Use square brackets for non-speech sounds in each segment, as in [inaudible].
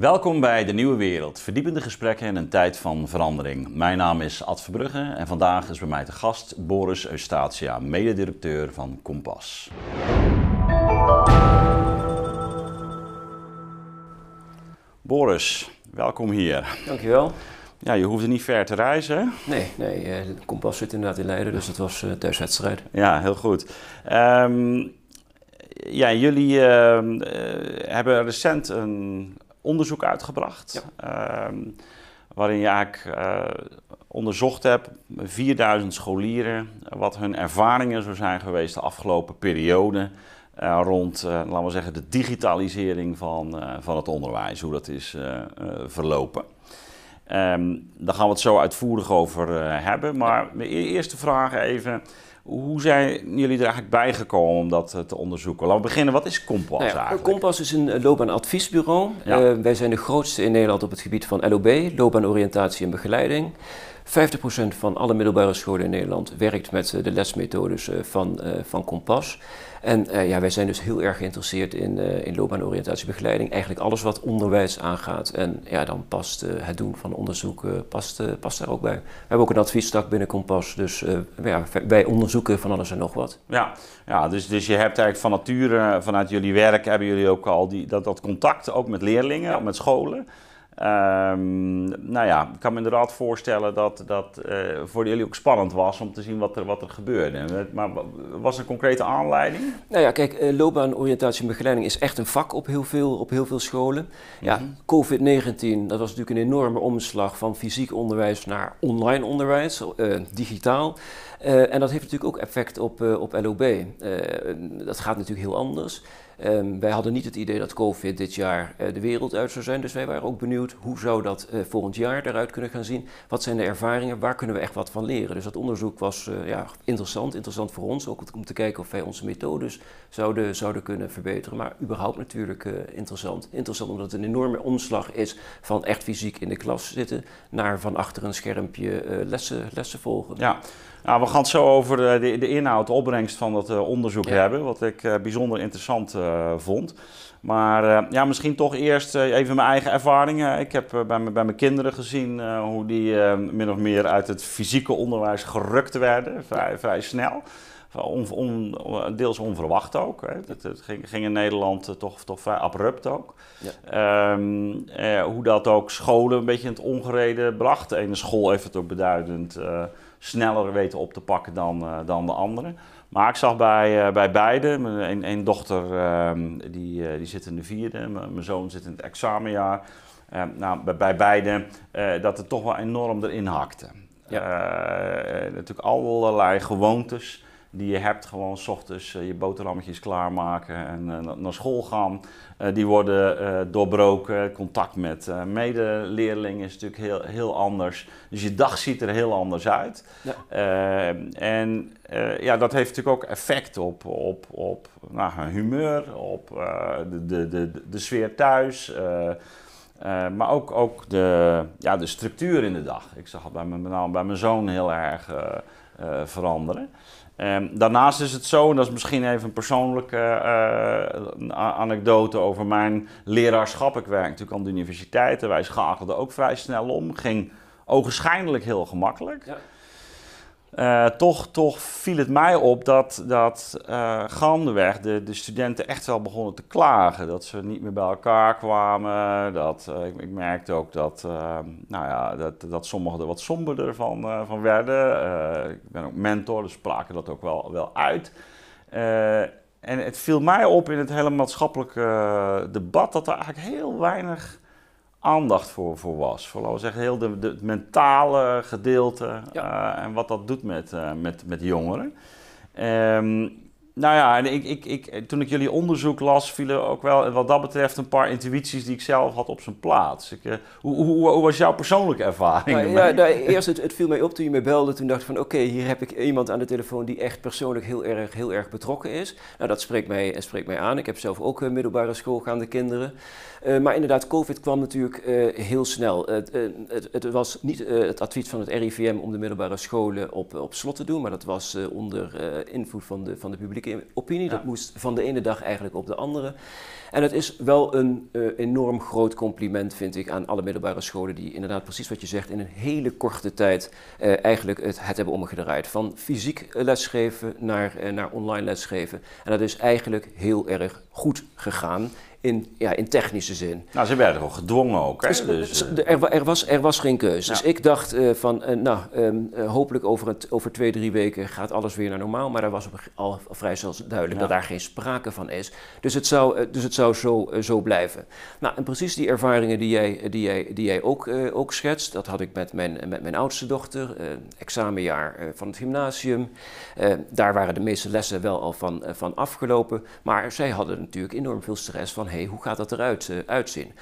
Welkom bij De Nieuwe Wereld, verdiepende gesprekken in een tijd van verandering. Mijn naam is Ad Verbrugge en vandaag is bij mij te gast Boris Eustatia, mededirecteur van Kompas. Boris, welkom hier. Dankjewel. Ja, je hoefde niet ver te reizen. Nee, nee eh, kompas zit inderdaad in Leiden, dus het was uh, thuiswedstrijd. Ja, heel goed. Um, ja, jullie uh, hebben recent een onderzoek uitgebracht. Ja. Um, waarin je eigenlijk uh, onderzocht hebt, 4000 scholieren, wat hun ervaringen zo zijn geweest de afgelopen periode. Uh, rond, uh, laten we zeggen, de digitalisering van, van het onderwijs, hoe dat is verlopen. Um, daar gaan we het zo uitvoerig over hebben. Maar mijn e-, eerste vraag even. Hoe zijn jullie er eigenlijk bijgekomen om dat te onderzoeken? Laten we beginnen, wat is Kompas nou ja, eigenlijk? Kompas is een loopbaanadviesbureau. Ja. Uh, wij zijn de grootste in Nederland op het gebied van LOB, loopbaanoriëntatie en begeleiding. 50% van alle middelbare scholen in Nederland werkt met de lesmethodes van, van Kompas. En ja, wij zijn dus heel erg geïnteresseerd in, in loopbaanoriëntatiebegeleiding. Eigenlijk alles wat onderwijs aangaat. En ja, dan past het doen van onderzoek past, past daar ook bij. We hebben ook een adviestak binnen Kompas. Dus ja, wij onderzoeken van alles en nog wat. Ja, ja dus, dus je hebt eigenlijk van nature, vanuit jullie werk, hebben jullie ook al die, dat, dat contact ook met leerlingen, ja. met scholen. Um, nou ja, ik kan me inderdaad voorstellen dat dat uh, voor jullie ook spannend was om te zien wat er, wat er gebeurde. Maar was er een concrete aanleiding? Nou ja, kijk, uh, loopbaanoriëntatie en begeleiding is echt een vak op heel veel, op heel veel scholen. Ja, mm -hmm. COVID-19, dat was natuurlijk een enorme omslag van fysiek onderwijs naar online onderwijs, uh, digitaal. En dat heeft natuurlijk ook effect op, op LOB. Dat gaat natuurlijk heel anders. Um, wij hadden niet het idee dat COVID dit jaar de wereld uit zou zijn. Dus wij waren ook benieuwd hoe zou dat volgend jaar eruit kunnen gaan zien. Wat zijn de ervaringen? Waar kunnen we echt wat van leren? Dus dat onderzoek was ja, interessant. Interessant voor ons ook om te kijken of wij onze methodes zouden, zouden kunnen verbeteren. Maar überhaupt natuurlijk interessant. Interessant omdat het een enorme omslag is van echt fysiek in de klas zitten naar van achter een schermpje lessen, lessen volgen. Ja. Nou, we gaan het zo over de, de inhoud, de opbrengst van dat uh, onderzoek ja. hebben, wat ik uh, bijzonder interessant uh, vond. Maar ja, misschien toch eerst even mijn eigen ervaringen. Ik heb bij, bij mijn kinderen gezien hoe die min of meer uit het fysieke onderwijs gerukt werden, vrij, vrij snel. On, on, deels onverwacht ook. Hè. Het, het ging, ging, in Nederland toch, toch vrij abrupt ook. Ja. Um, hoe dat ook scholen een beetje in het ongereden bracht. De ene school heeft het ook beduidend sneller weten op te pakken dan, uh, dan de andere. Maar ik zag bij, uh, bij beide, een, een dochter uh, die, uh, die zit in de vierde, mijn zoon zit in het examenjaar. nou, bij, bij beide dat het toch wel enorm erin hakte. Ja. natuurlijk allerlei gewoontes die je hebt. Gewoon s ochtends je boterhammetjes klaarmaken en naar school gaan. die worden doorbroken. Contact met medeleerlingen is natuurlijk heel, heel anders. Dus je dag ziet er heel anders uit. Ja. en ja, dat heeft natuurlijk ook effect op, op, op nou, humeur, op de, de, de, de sfeer thuis. Uh, maar ook, ook de, ja, de structuur in de dag. Ik zag het bij mijn, bij mijn zoon heel erg uh, uh, veranderen. Um, daarnaast is het zo, en dat is misschien even een persoonlijke anekdote over mijn leraarschap. Ik werk natuurlijk aan de universiteiten. Wij schakelden ook vrij snel om. Ging ogenschijnlijk heel gemakkelijk. Uh, toch, toch viel het mij op dat, dat uh, gaandeweg de, de studenten echt wel begonnen te klagen. Dat ze niet meer bij elkaar kwamen. Dat, uh, ik, ik, merkte ook dat, nou ja, dat, dat sommigen er wat somberder van, van werden. ik ben ook mentor, dus spraken dat ook wel, wel uit. en het viel mij op in het hele maatschappelijke debat dat er eigenlijk heel weinig aandacht voor, voor was. Voor, laten we zeggen, heel de, de het mentale gedeelte ja. uh, en wat dat doet met, uh, met, met jongeren. Um, nou ja, en ik, ik, ik, toen ik jullie onderzoek las, vielen ook wel wat dat betreft een paar intuïties die ik zelf had op zijn plaats. Ik, uh, hoe, hoe, hoe, was jouw persoonlijke ervaring? Nou, ja, nou, eerst het, het, viel mij op toen je me belde. Toen dacht ik van oké, okay, hier heb ik iemand aan de telefoon die echt persoonlijk heel erg, heel erg betrokken is. Nou, dat spreekt mij, spreekt mij aan. Ik heb zelf ook middelbare schoolgaande kinderen. Maar inderdaad, COVID kwam natuurlijk heel snel. Het, het, het, was niet het advies van het RIVM om de middelbare scholen op, op slot te doen, maar dat was onder invloed van de, van de publieke opinie. Dat moest van de ene dag eigenlijk op de andere. En het is wel een enorm groot compliment, vind ik, aan alle middelbare scholen die inderdaad precies wat je zegt, in een hele korte tijd eigenlijk het, het hebben omgedraaid. Van fysiek lesgeven naar, naar online lesgeven. En dat is eigenlijk heel erg goed gegaan in, ja, in technische zin. Nou, ze werden wel gedwongen ook. Hè? Dus, dus eh, er, er, was, er was geen keus. Dus ik dacht uh, van, uh, nou, um, hopelijk over, het, over twee, drie weken gaat alles weer naar normaal. Maar er was al vrij snel duidelijk dat daar geen sprake van is. Dus het zou, dus het zou zo, zo blijven. Nou, en precies die ervaringen die jij, die jij, die jij ook, ook schetst, dat had ik met mijn, met mijn oudste dochter. examenjaar van het gymnasium. daar waren de meeste lessen wel al van, van afgelopen. Maar zij hadden natuurlijk enorm veel stress van hey, hoe gaat dat eruit uh, uitzien?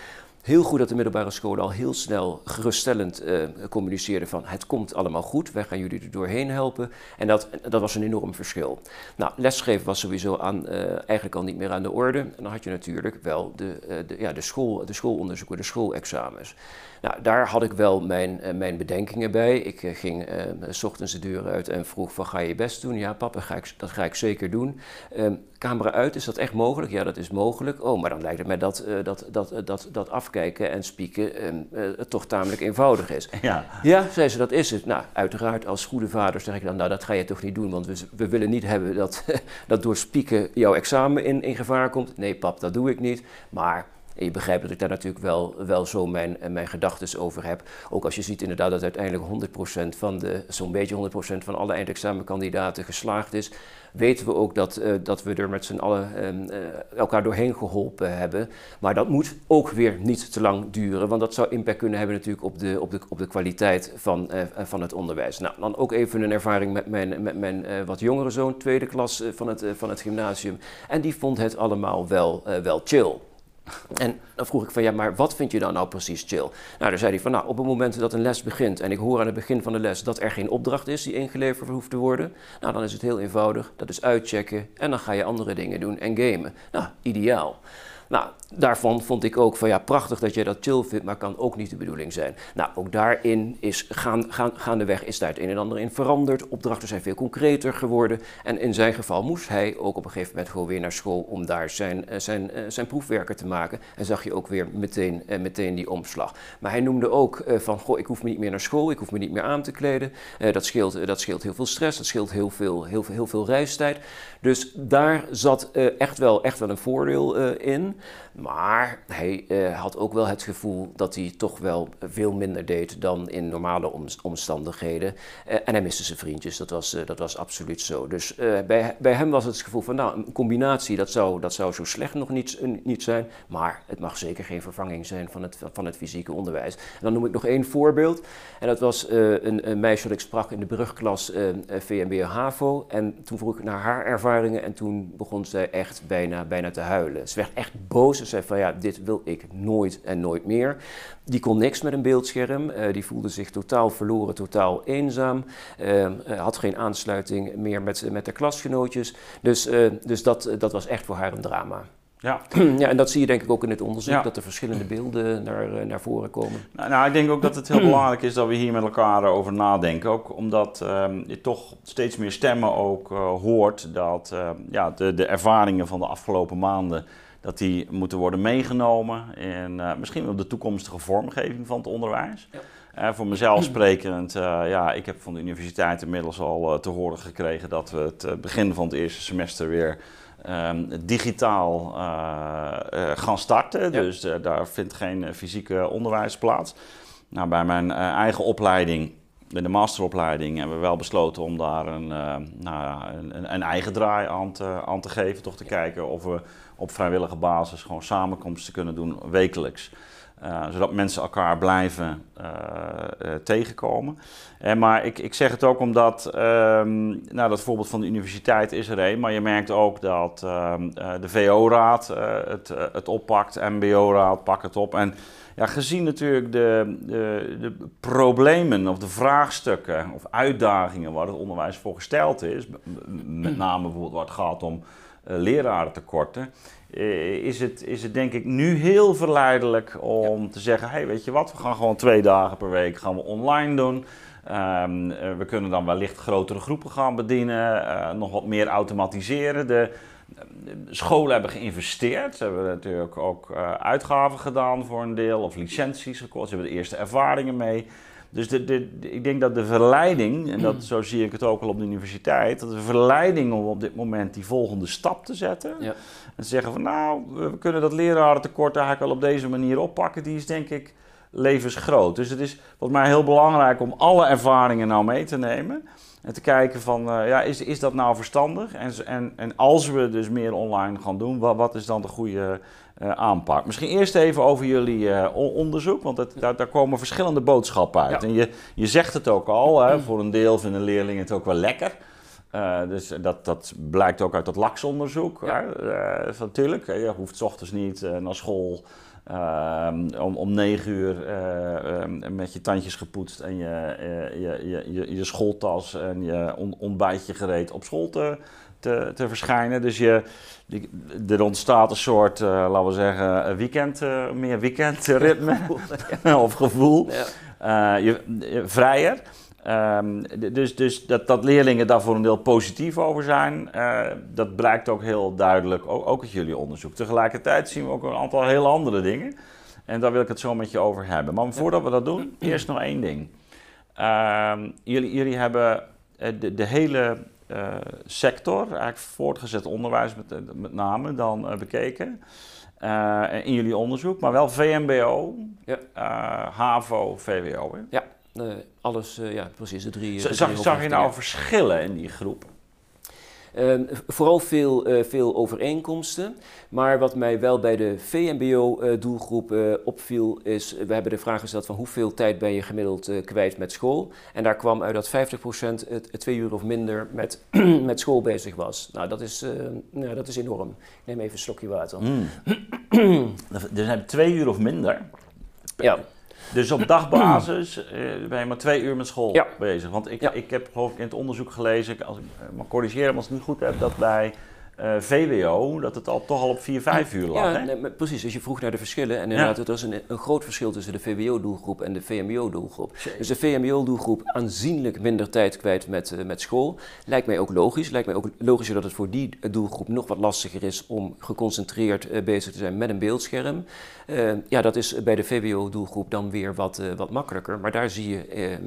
Heel goed dat de middelbare scholen al heel snel geruststellend uh, communiceerden van het komt allemaal goed, wij gaan jullie er doorheen helpen. En dat, dat was een enorm verschil. Nou, lesgeven was sowieso aan, uh, eigenlijk al niet meer aan de orde. En dan had je natuurlijk wel de, de, ja, de, school, de schoolonderzoeken, de schoolexamens. Nou, daar had ik wel mijn, uh, mijn bedenkingen bij. Ik ging uh, s ochtends de deur uit en vroeg van ga je best doen? Ja papa, ga ik, dat ga ik zeker doen. Ehm, camera uit, is dat echt mogelijk? Ja, dat is mogelijk. Oh, maar dan lijkt het mij dat, dat, dat, dat, dat afkijken en spieken ehm, toch tamelijk eenvoudig is. Ja. ja, zei ze, dat is het. Nou, uiteraard als goede vader zeg ik dan, nou dat ga je toch niet doen, want we, we willen niet hebben dat, [laughs] dat door spieken jouw examen in, in gevaar komt. Nee pap, dat doe ik niet. Maar en je begrijpt dat ik daar natuurlijk wel, wel zo mijn, mijn gedachten over heb. Ook als je ziet inderdaad dat uiteindelijk 100% van de, zo'n beetje 100% van alle eindexamenkandidaten geslaagd is, weten we ook dat, uh, dat we er met z'n allen uh, elkaar doorheen geholpen hebben. Maar dat moet ook weer niet te lang duren, want dat zou impact kunnen hebben natuurlijk op de, op de, op de kwaliteit van, van het onderwijs. Nou, dan ook even een ervaring met mijn, met mijn wat jongere zoon, tweede klas van, het, van het gymnasium. En die vond het allemaal wel, wel chill. En dan vroeg ik van ja, maar wat vind je dan nou precies chill? Nou, dan zei hij van nou, op het moment dat een les begint en ik hoor aan het begin van de les dat er geen opdracht is die ingeleverd hoeft te worden, nou dan is het heel eenvoudig, dat is uitchecken en dan ga je andere dingen doen en gamen. Nou, ideaal. Nou, daarvan vond ik ook van ja, prachtig dat jij dat chill vindt, maar kan ook niet de bedoeling zijn. Nou, ook daarin is gaan, gaan, gaandeweg is daar het een en ander in veranderd. Opdrachten zijn veel concreter geworden. En in zijn geval moest hij ook op een gegeven moment gewoon weer naar school om daar zijn, eh, zijn, eh, zijn proefwerken te maken. En zag je ook weer meteen, eh, meteen die omslag. Maar hij noemde ook van, goh, ik hoef me niet meer naar school, ik hoef me niet meer aan te kleden. dat, scheelt, dat scheelt heel veel stress, dat scheelt heel veel, heel, veel, heel veel reistijd. Dus daar zat echt, wel, echt wel een voordeel in. Maar hij uh, had ook wel het gevoel dat hij toch wel veel minder deed dan in normale omstandigheden. Uh, en hij miste zijn vriendjes, dat was, uh, dat was absoluut zo. Dus bij, bij hem was het gevoel van, nou, een combinatie, dat zou, dat zou zo slecht nog niet, niet zijn. Maar het mag zeker geen vervanging zijn van het, van het fysieke onderwijs. En dan noem ik nog één voorbeeld. En dat was een, een, meisje dat ik sprak in de brugklas VMBO HAVO. En toen vroeg ik naar haar ervaringen en toen begon zij echt bijna, bijna te huilen. Ze werd echt boos zei van ja, dit wil ik nooit en nooit meer. Die kon niks met een beeldscherm, uh, die voelde zich totaal verloren, totaal eenzaam, uh, had geen aansluiting meer met, met de klasgenootjes. Dus, uh, dus dat, dat was echt voor haar een drama. Ja. [clears throat] ja, en dat zie je denk ik ook in het onderzoek, dat er verschillende beelden naar, naar voren komen. Nou, nou, ik denk ook dat het heel [clears throat] belangrijk is dat we hier met elkaar over nadenken. Ook omdat ehm, je toch steeds meer stemmen ook hoort dat ja, de, de ervaringen van de afgelopen maanden dat die moeten worden meegenomen in uh, misschien wel de toekomstige vormgeving van het onderwijs. Ja. Uh, voor mezelf sprekend, uh, ja, ik heb van de universiteit inmiddels al te horen gekregen dat we het begin van het eerste semester weer um, digitaal gaan starten. Ja. Dus daar vindt geen fysieke onderwijs plaats. Nou, bij mijn eigen opleiding in de masteropleiding hebben we wel besloten om daar een, uh, nou, een, een, eigen draai aan te, aan te geven. Toch te kijken of we op vrijwillige basis gewoon samenkomsten kunnen doen wekelijks. Uh, zodat mensen elkaar blijven uh, uh, tegenkomen. maar ik, ik zeg het ook omdat, um, nou dat voorbeeld van de universiteit is er een, maar je merkt ook dat ehm, de VO-raad het, het oppakt, MBO-raad pakt het op. En ja, gezien natuurlijk de, de, problemen of de vraagstukken of uitdagingen waar het onderwijs voor gesteld is, met name bijvoorbeeld waar het gaat om lerarentekorten, is, het, is het denk ik nu heel verleidelijk om te zeggen, hey, weet je wat, we gaan gewoon twee dagen per week gaan we online doen. Ehm, we kunnen dan wellicht grotere groepen gaan bedienen, nog wat meer automatiseren. De, scholen hebben geïnvesteerd. Ze hebben natuurlijk ook uh, uitgaven gedaan voor een deel, of licenties gekocht. Ze hebben de eerste ervaringen mee. Dus de, de, ik denk dat de verleiding, en dat, zo zie ik het ook al op de universiteit, dat de verleiding om op dit moment die volgende stap te zetten. Ja. En te zeggen van nou, we kunnen dat lerarentekort eigenlijk wel op deze manier oppakken, die is denk ik levensgroot. Dus het is volgens mij heel belangrijk om alle ervaringen nou mee te nemen. En te kijken van, uh, ja, is, is dat nou verstandig? En, en, en als we dus meer online gaan doen, wat, wat is dan de goede uh, aanpak? Misschien eerst even over jullie uh, onderzoek, want het, daar, daar, komen verschillende boodschappen uit. En je, je zegt het ook al, hè, voor een deel vinden leerlingen het ook wel lekker. dus dat, dat blijkt ook uit dat LAX-onderzoek. Ja. natuurlijk, je hoeft s ochtends niet naar school om, om negen uur uh, met je tandjes gepoetst en je, uh, je, je, je, je, schooltas en je ontbijtje gereed op school te, te, te verschijnen. Dus je, er ontstaat een soort, laten we zeggen, weekend, meer weekendritme [laughs] of gevoel. Vrijer. Um, dus dus dat, dat leerlingen daar voor een deel positief over zijn, uh, dat blijkt ook heel duidelijk, ook, ook uit jullie onderzoek. Tegelijkertijd zien we ook een aantal heel andere dingen. En daar wil ik het zo met je over hebben. Maar voordat we dat doen, eerst nog één ding. Uh, jullie, jullie hebben eh, de, de hele uh, sector, eigenlijk voortgezet onderwijs met, met name, dan uh, bekeken. in jullie onderzoek, maar wel VMBO, ja. HAVO, VWO. Hè? Ja. Alles, uh, ja, precies. De drie, zag, drie zag je nou verschillen in die groep? Uh, vooral veel, uh, veel overeenkomsten. Maar wat mij wel bij de VMBO-doelgroep uh, opviel, is: we hebben de vraag gesteld van hoeveel tijd ben je gemiddeld kwijt met school. En daar kwam uit dat 50% het, twee uur of minder met, [clears throat] met school bezig was. Nou, dat is, nou, dat is enorm. Ik neem even een slokje water. Mm. [clears throat] er zijn twee uur of minder. Ja. Dus op dagbasis uh, ben je maar twee uur met school bezig. Want ik, ik heb geloof ik in het onderzoek gelezen, als ik uh, maar corrigeren als ik het niet goed heb, dat bij uh, eh, VWO, dat het al toch al op 4, 5 uur lag. Ja, nee, precies. Dus je vroeg naar de verschillen. En inderdaad, er is een, een, groot verschil tussen de VWO-doelgroep en de VMBO-doelgroep. Dus de VMBO-doelgroep aanzienlijk minder tijd kwijt met, uh, met school. Lijkt mij ook logisch. Lijkt mij ook logischer dat het voor die doelgroep nog wat lastiger is om geconcentreerd uh, bezig te zijn met een beeldscherm. Ja, dat is bij de VWO-doelgroep dan weer wat, wat makkelijker. Maar daar zie je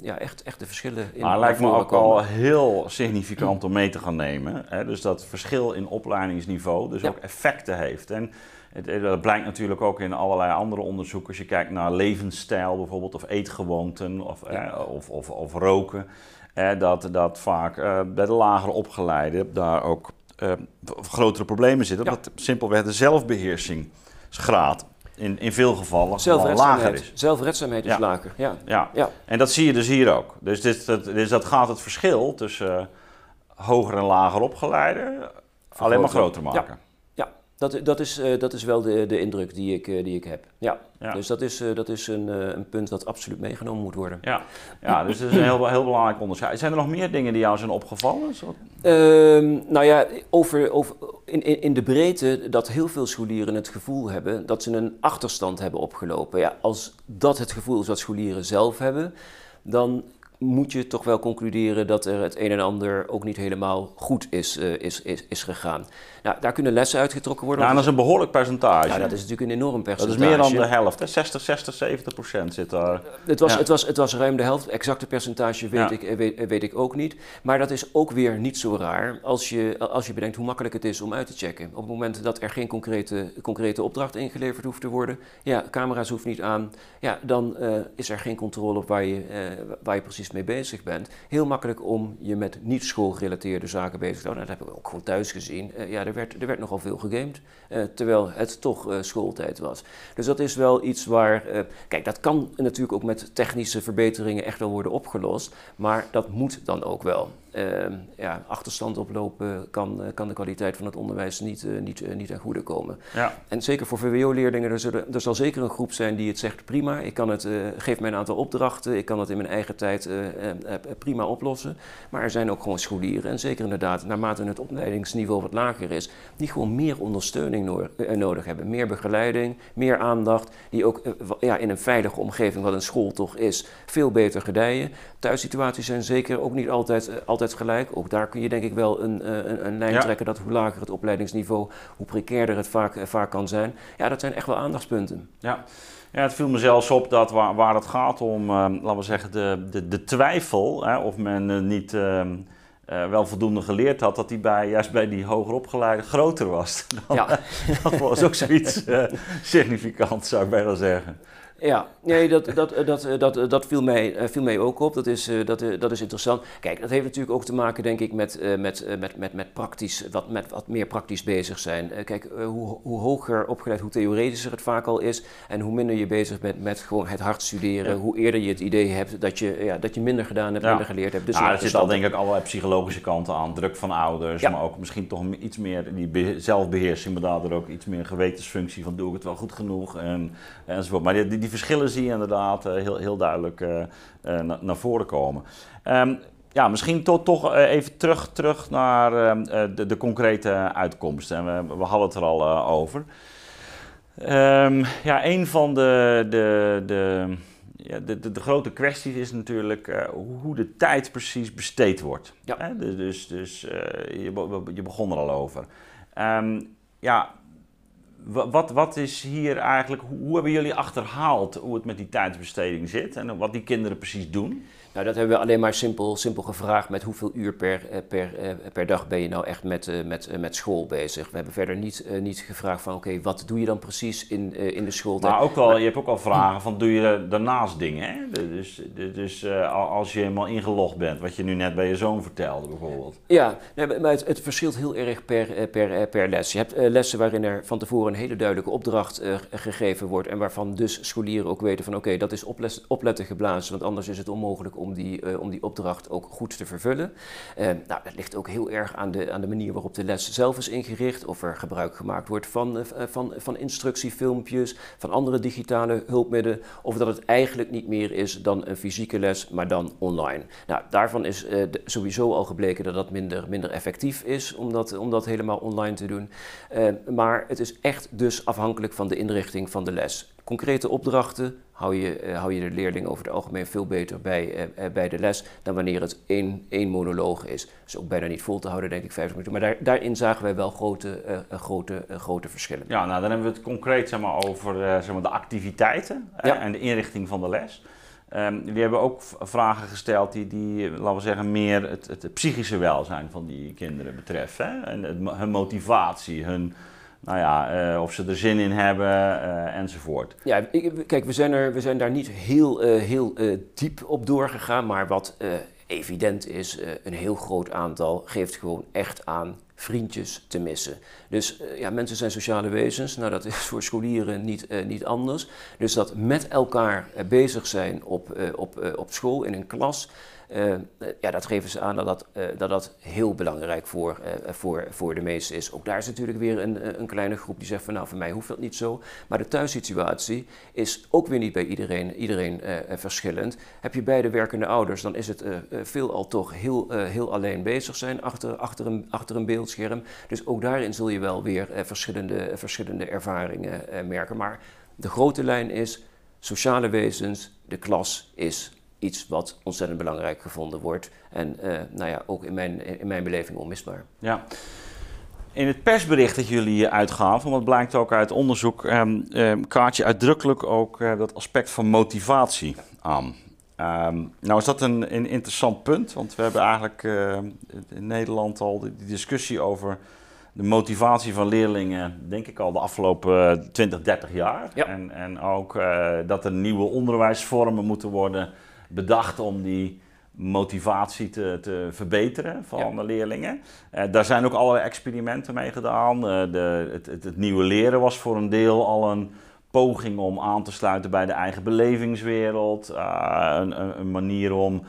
ja, echt, echt de verschillen in. Maar lijkt me ook komen. al heel significant om mee te gaan nemen. Hè? Dus dat verschil in opleidingsniveau, dus ook effecten heeft. En het, dat blijkt natuurlijk ook in allerlei andere onderzoeken. Als je kijkt naar levensstijl bijvoorbeeld, of eetgewoonten, of, eh, of, of, of, roken. Eh, dat, dat vaak eh, bij de lagere opgeleiden daar ook eh, grotere problemen zitten. Omdat simpelweg de zelfbeheersingsgraad in, in veel gevallen lager is. Zelfredzaamheid is lager, ja. ja. Ja. En dat zie je dus hier ook. Dus, dit, dat, dus dat gaat het verschil tussen uh, hoger en lager opgeleiden alleen maar groter maken. Ja. Dat, dat, is, uh, dat is wel de, de indruk die ik, uh, die ik heb. Ja. ja. Dus dat is, uh, dat is een, een punt dat absoluut meegenomen moet worden. Ja, ja dus dat is een heel, heel belangrijk onderscheid. Zijn er nog meer dingen die jou zijn opgevallen? Uh, nou ja, over, over, in, in, in de breedte dat heel veel scholieren het gevoel hebben dat ze een achterstand hebben opgelopen. Ja, als dat het gevoel is wat scholieren zelf hebben, dan moet je toch wel concluderen dat er het een en ander ook niet helemaal goed is, uh, is, is, is gegaan. Nou, daar kunnen lessen uitgetrokken worden. Ja, dat is een behoorlijk percentage. Ja, dat is natuurlijk een enorm percentage. Dat is meer dan de helft. Hè? 60, 60, 70 procent zit daar. Het was, het, was, het was ruim de helft. Exacte percentage weet, ik, eh, weet, weet, ik ook niet. Maar dat is ook weer niet zo raar als je, als je bedenkt hoe makkelijk het is om uit te checken. Op het moment dat er geen concrete, concrete opdracht ingeleverd hoeft te worden, ja, camera's hoeven niet aan, ja, dan uh, is er geen controle op waar je, uh, waar je precies mee bezig bent. Heel makkelijk om je met niet schoolgerelateerde zaken bezig te houden. Nou, dat hebben we ook gewoon thuis gezien. Uh, ja, er werd, er werd nogal veel gegamed, uh, terwijl het toch uh, schooltijd was. Dus dat is wel iets waar, kijk, dat kan natuurlijk ook met technische verbeteringen echt wel worden opgelost, maar dat moet dan ook wel. Ja, achterstand oplopen, kan, kan de kwaliteit van het onderwijs niet, niet, niet ten goede komen. Ja. En zeker voor VWO-leerlingen, er, er, zal zeker een groep zijn die het zegt prima, ik kan het, geef mij een aantal opdrachten, ik kan het in mijn eigen tijd prima oplossen. Maar er zijn ook gewoon scholieren, en zeker inderdaad, naarmate het opleidingsniveau wat lager is, die gewoon meer ondersteuning nodig hebben. Meer begeleiding, meer aandacht, die ook ja, in een veilige omgeving, wat een school toch is, veel beter gedijen. Thuissituaties zijn zeker ook niet altijd, eh, altijd gelijk. Ook daar kun je denk ik wel een, eh, een, een lijn trekken dat hoe lager het opleidingsniveau, hoe precairder het vaak, eh, vaak kan zijn. Ja, dat zijn echt wel aandachtspunten. Ja. Ja, het viel me zelfs op dat waar, waar het gaat om, laten we zeggen, de, de, de twijfel, hè, of men niet ehm, wel voldoende geleerd had, dat die bij, juist bij die hogeropgeleide groter was. [laughs] ja. dat was ook zoiets significants, zou ik bijna zeggen. Ja, nee, dat, dat, dat, dat, dat viel, mij, eh, viel mij ook op. Dat is, eh, dat, eh, dat is interessant. Kijk, dat heeft natuurlijk ook te maken, denk ik, met, met, met, met, met, praktisch, wat, met wat meer praktisch bezig zijn. Kijk, hoe, hoe hoger opgeleid, hoe theoretischer het vaak al is. En hoe minder je bezig bent met gewoon het hard studeren. Hoe eerder je het idee hebt dat je, ja, dat je minder gedaan hebt, minder geleerd hebt. Dus ja, er zit al denk ik allerlei psychologische kanten aan. Druk van ouders, maar ook misschien toch iets meer die zelfbeheersing. Maar daardoor ook iets meer gewetensfunctie van doe ik het wel goed genoeg en, enzovoort. Maar die, die verschillen zie je inderdaad eh, heel, heel duidelijk eh, eh, naar voren komen. Um, ja, misschien to, toch even terug, terug naar ehm, de, de, concrete uitkomsten. En we, we, hadden het er al over. Um, ja, een van de, de, de, ja, de, de, de, grote kwesties is natuurlijk uh, hoe de tijd precies besteed wordt. Ja. Hè? Dus, dus, dus uh, je, je, begon er al over. Um, ja, wat, wat is hier eigenlijk, hoe hebben jullie achterhaald hoe het met die tijdsbesteding zit en wat die kinderen precies doen? Nou, dat hebben we alleen maar simpel, simpel gevraagd met hoeveel uur per, eh, per, eh, per dag ben je nou echt met, eh, met, met school bezig. We hebben verder niet, niet gevraagd van oké, wat doe je dan precies in, in de school? Maar ook wel, je hebt ook al vragen van doe je daarnaast dingen? Hè? Dus, dus als je helemaal ingelogd bent, wat je nu net bij je zoon vertelde bijvoorbeeld. Ja, maar het, het verschilt heel erg per, per, per les. Je hebt lessen waarin er van tevoren een hele duidelijke opdracht gegeven wordt en waarvan dus scholieren ook weten van oké, dat is opletten geblazen, want anders is het onmogelijk om die, uh, om die opdracht ook goed te vervullen. Uh, nou, dat ligt ook heel erg aan de, aan de manier waarop de les zelf is ingericht. Of er gebruik gemaakt wordt van, uh, van, van instructiefilmpjes, van andere digitale hulpmiddelen. Of dat het eigenlijk niet meer is dan een fysieke les, maar dan online. Nou, daarvan is sowieso al gebleken dat dat minder, minder effectief is om dat helemaal online te doen. maar het is echt dus afhankelijk van de inrichting van de les. Concrete opdrachten hou je, uh, hou je de leerling over het algemeen veel beter bij, uh, bij de les dan wanneer het één, één monoloog is. Dus ook bijna niet vol te houden, denk ik, 50 minuten. Maar daar, daarin zagen wij wel grote, uh, grote, grote verschillen. Ja, nou dan hebben we het concreet zeg maar, over zeg maar, de activiteiten en de inrichting van de les. Um, jullie hebben ook vragen gesteld die, die laten we zeggen, meer het, het, psychische welzijn van die kinderen betreffen. En hun motivatie, hun nou ja, uh, of ze er zin in hebben uh, enzovoort. Ja, ik, kijk, we zijn, er, we zijn daar niet heel, uh, heel diep op doorgegaan, maar wat evident is, een heel groot aantal geeft gewoon echt aan vriendjes te missen. Dus ja, mensen zijn sociale wezens, nou dat is [laughs] voor scholieren niet, niet anders. Dus dat met elkaar bezig zijn op, op, op school, in een klas, uh, ja, dat geven ze aan dat dat, uh, dat, dat heel belangrijk voor, voor, voor de meesten is. Ook daar is natuurlijk weer een, een kleine groep die zegt van nou voor mij hoeft dat niet zo. Maar de thuissituatie is ook weer niet bij iedereen, iedereen verschillend. Heb je beide werkende ouders, dan is het veelal toch heel, heel alleen bezig zijn achter, achter, een, achter een beeldscherm. Dus ook daarin zul je wel weer verschillende, verschillende ervaringen merken. Maar de grote lijn is sociale wezens, de klas is iets wat ontzettend belangrijk gevonden wordt. En uh, nou ja, ook in mijn, in mijn beleving onmisbaar. Ja. In het persbericht dat jullie uitgaven, want blijkt ook uit onderzoek, um, um, kaart je uitdrukkelijk ook uh, dat aspect van motivatie aan. Um, nou is dat een, een, interessant punt, want we hebben eigenlijk uh, in Nederland al die discussie over de motivatie van leerlingen, denk ik al de afgelopen 20, 30 jaar. Ja. En, en ook uh, dat er nieuwe onderwijsvormen moeten worden bedacht om die motivatie te, te verbeteren van de leerlingen. Uh, daar zijn ook allerlei experimenten mee gedaan. Uh, de, het, het, het, nieuwe leren was voor een deel al een poging om aan te sluiten bij de eigen belevingswereld. een, een, een, manier om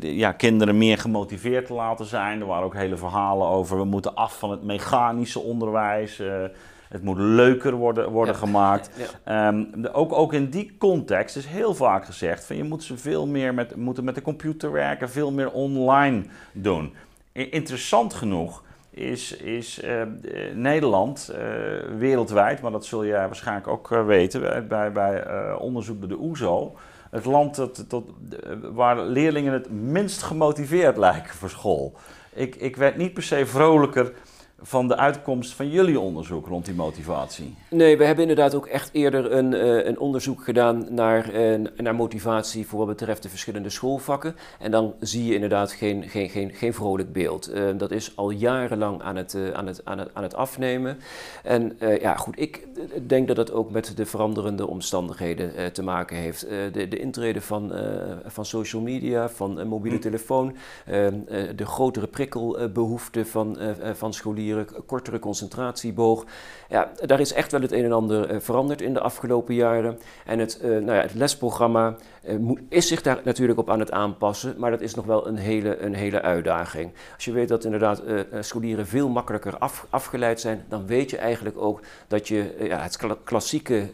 ja, kinderen meer gemotiveerd te laten zijn. Er waren ook hele verhalen over we moeten af van het mechanische onderwijs. Het moet leuker worden, worden gemaakt. Ehm, ook, ook in die context is heel vaak gezegd: van je moet ze veel meer met, moeten met de computer werken, veel meer online doen. Interessant genoeg is, is uh, Nederland uh, wereldwijd, maar dat zul jij waarschijnlijk ook weten bij, bij onderzoek door de OESO, e het land dat, dat, waar leerlingen het minst gemotiveerd lijken voor school. Ik, ik werd niet per se vrolijker van de uitkomst van jullie onderzoek rond die motivatie? Nee, we hebben inderdaad ook echt eerder een, uh, een onderzoek gedaan naar, uh, naar motivatie voor wat betreft de verschillende schoolvakken. En dan zie je inderdaad geen, geen, geen, geen vrolijk beeld. Uh, dat is al jarenlang aan het, aan het, aan het, aan het afnemen. En ja, goed, ik denk dat dat ook met de veranderende omstandigheden te maken heeft. de, de intrede van, van social media, van mobiele hm. telefoon, de grotere prikkelbehoefte van, van scholieren kortere concentratieboog. Ja, daar is echt wel het een en ander uh, veranderd in de afgelopen jaren. En het, uh, nou ja, het lesprogramma is zich daar natuurlijk op aan het aanpassen, maar dat is nog wel een hele, een hele uitdaging. Als je weet dat inderdaad scholieren veel makkelijker af, afgeleid zijn, dan weet je eigenlijk ook dat je ja, het klassieke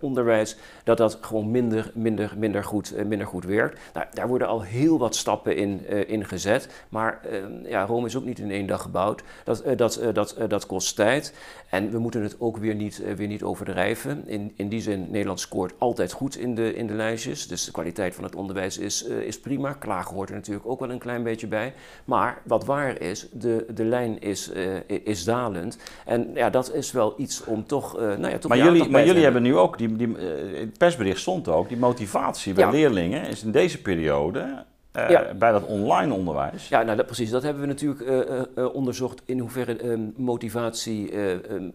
onderwijs, dat dat gewoon minder, minder, minder, goed, minder goed werkt. Nou, daar worden al heel wat stappen in, in gezet, maar ja, Rome is ook niet in één dag gebouwd. Dat, dat, dat, dat kost tijd en we moeten het ook weer niet, weer niet overdrijven. In, in die zin, Nederland scoort altijd goed in de, in de lijstjes. Dus de kwaliteit van het onderwijs is, is prima. Klagen hoort er natuurlijk ook wel een klein beetje bij. Maar wat waar is, de, de lijn is, is dalend. En ja, dat is wel iets om toch, nou ja, toch Maar jullie, maar jullie hebben nu ook, die, die, het persbericht stond ook, die motivatie bij leerlingen is in deze periode uh, bij dat online onderwijs. Ja, nou, dat, precies. Dat hebben we natuurlijk uh, uh, onderzocht in hoeverre ehm, motivatie ehm,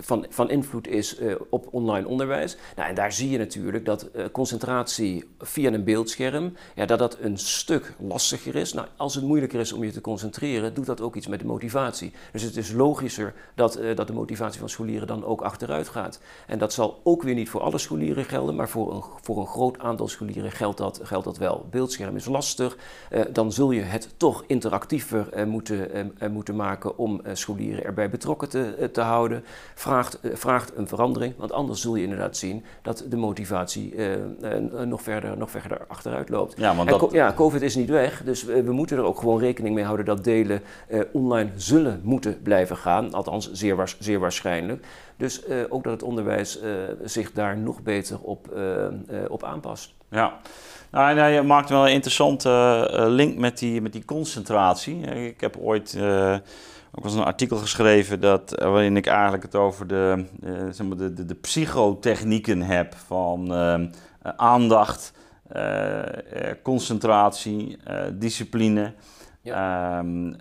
van, van invloed is op online onderwijs. Nou, en daar zie je natuurlijk dat concentratie via een beeldscherm, ja, dat dat een stuk lastiger is. Nou, als het moeilijker is om je te concentreren, doet dat ook iets met de motivatie. Dus het is logischer dat, dat de motivatie van scholieren dan ook achteruit gaat. En dat zal ook weer niet voor alle scholieren gelden, maar voor een, voor een groot aantal scholieren geldt dat, geldt dat wel. Beeldscherm is lastig. Eh, dan zul je het toch interactiever eh, moeten, eh, moeten maken om scholieren erbij betrokken te, te houden. Vraagt, vraagt een verandering, want anders zul je inderdaad zien dat de motivatie nog, verder, nog verder achteruit loopt. Ja, want dat... ja, COVID is niet weg, dus we, moeten er ook gewoon rekening mee houden dat delen online zullen moeten blijven gaan, althans zeer, zeer waarschijnlijk. Dus ook dat het onderwijs zich daar nog beter op, op aanpast. Ja. Nou, nou, je maakt wel een interessante link met die, met die concentratie. Ik heb ooit ook was een artikel geschreven dat, waarin ik eigenlijk het over de, zeg maar de, de, de, psychotechnieken heb van aandacht, concentratie, discipline. Ehm,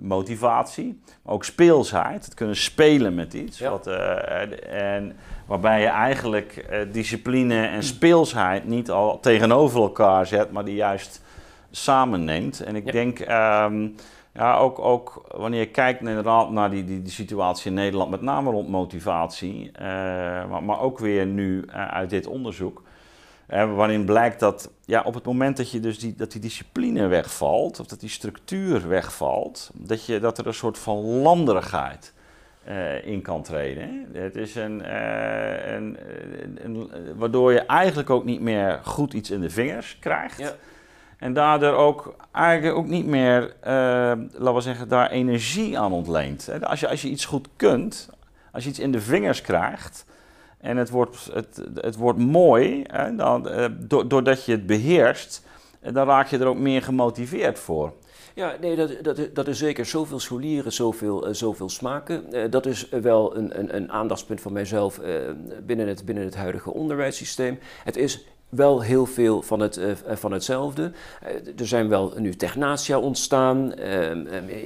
motivatie, maar ook speelsheid. Het kunnen spelen met iets. Wat, en Waarbij je eigenlijk eh, discipline en speelsheid niet al tegenover elkaar zet, maar die juist samen neemt. En ik denk, ehm, ja, ook, ook wanneer je kijkt inderdaad naar die, die, situatie in Nederland, met name rond motivatie, uh, maar, maar ook weer nu uh, uit dit onderzoek. Uh, waarin blijkt dat ja, op het moment dat, je dus die, dat die discipline wegvalt, of dat die structuur wegvalt, dat, je, dat er een soort van landerigheid in kan treden. Het is een, een, een, waardoor je eigenlijk ook niet meer goed iets in de vingers krijgt. Ja. En daardoor ook eigenlijk ook niet meer, uh, laten we zeggen, daar energie aan ontleent. Als je, als je iets goed kunt, als je iets in de vingers krijgt en het wordt, het, het wordt mooi, hè, dan, doordat je het beheerst, dan raak je er ook meer gemotiveerd voor. Ja, nee, dat, dat, dat is zeker. Zoveel scholieren, zoveel, zoveel smaken. Dat is wel een, een, een aandachtspunt van mijzelf binnen, het, binnen het huidige onderwijssysteem. Het is wel heel veel van, het, uh, van hetzelfde. Uh, er zijn wel nu Technatia ontstaan. Uh,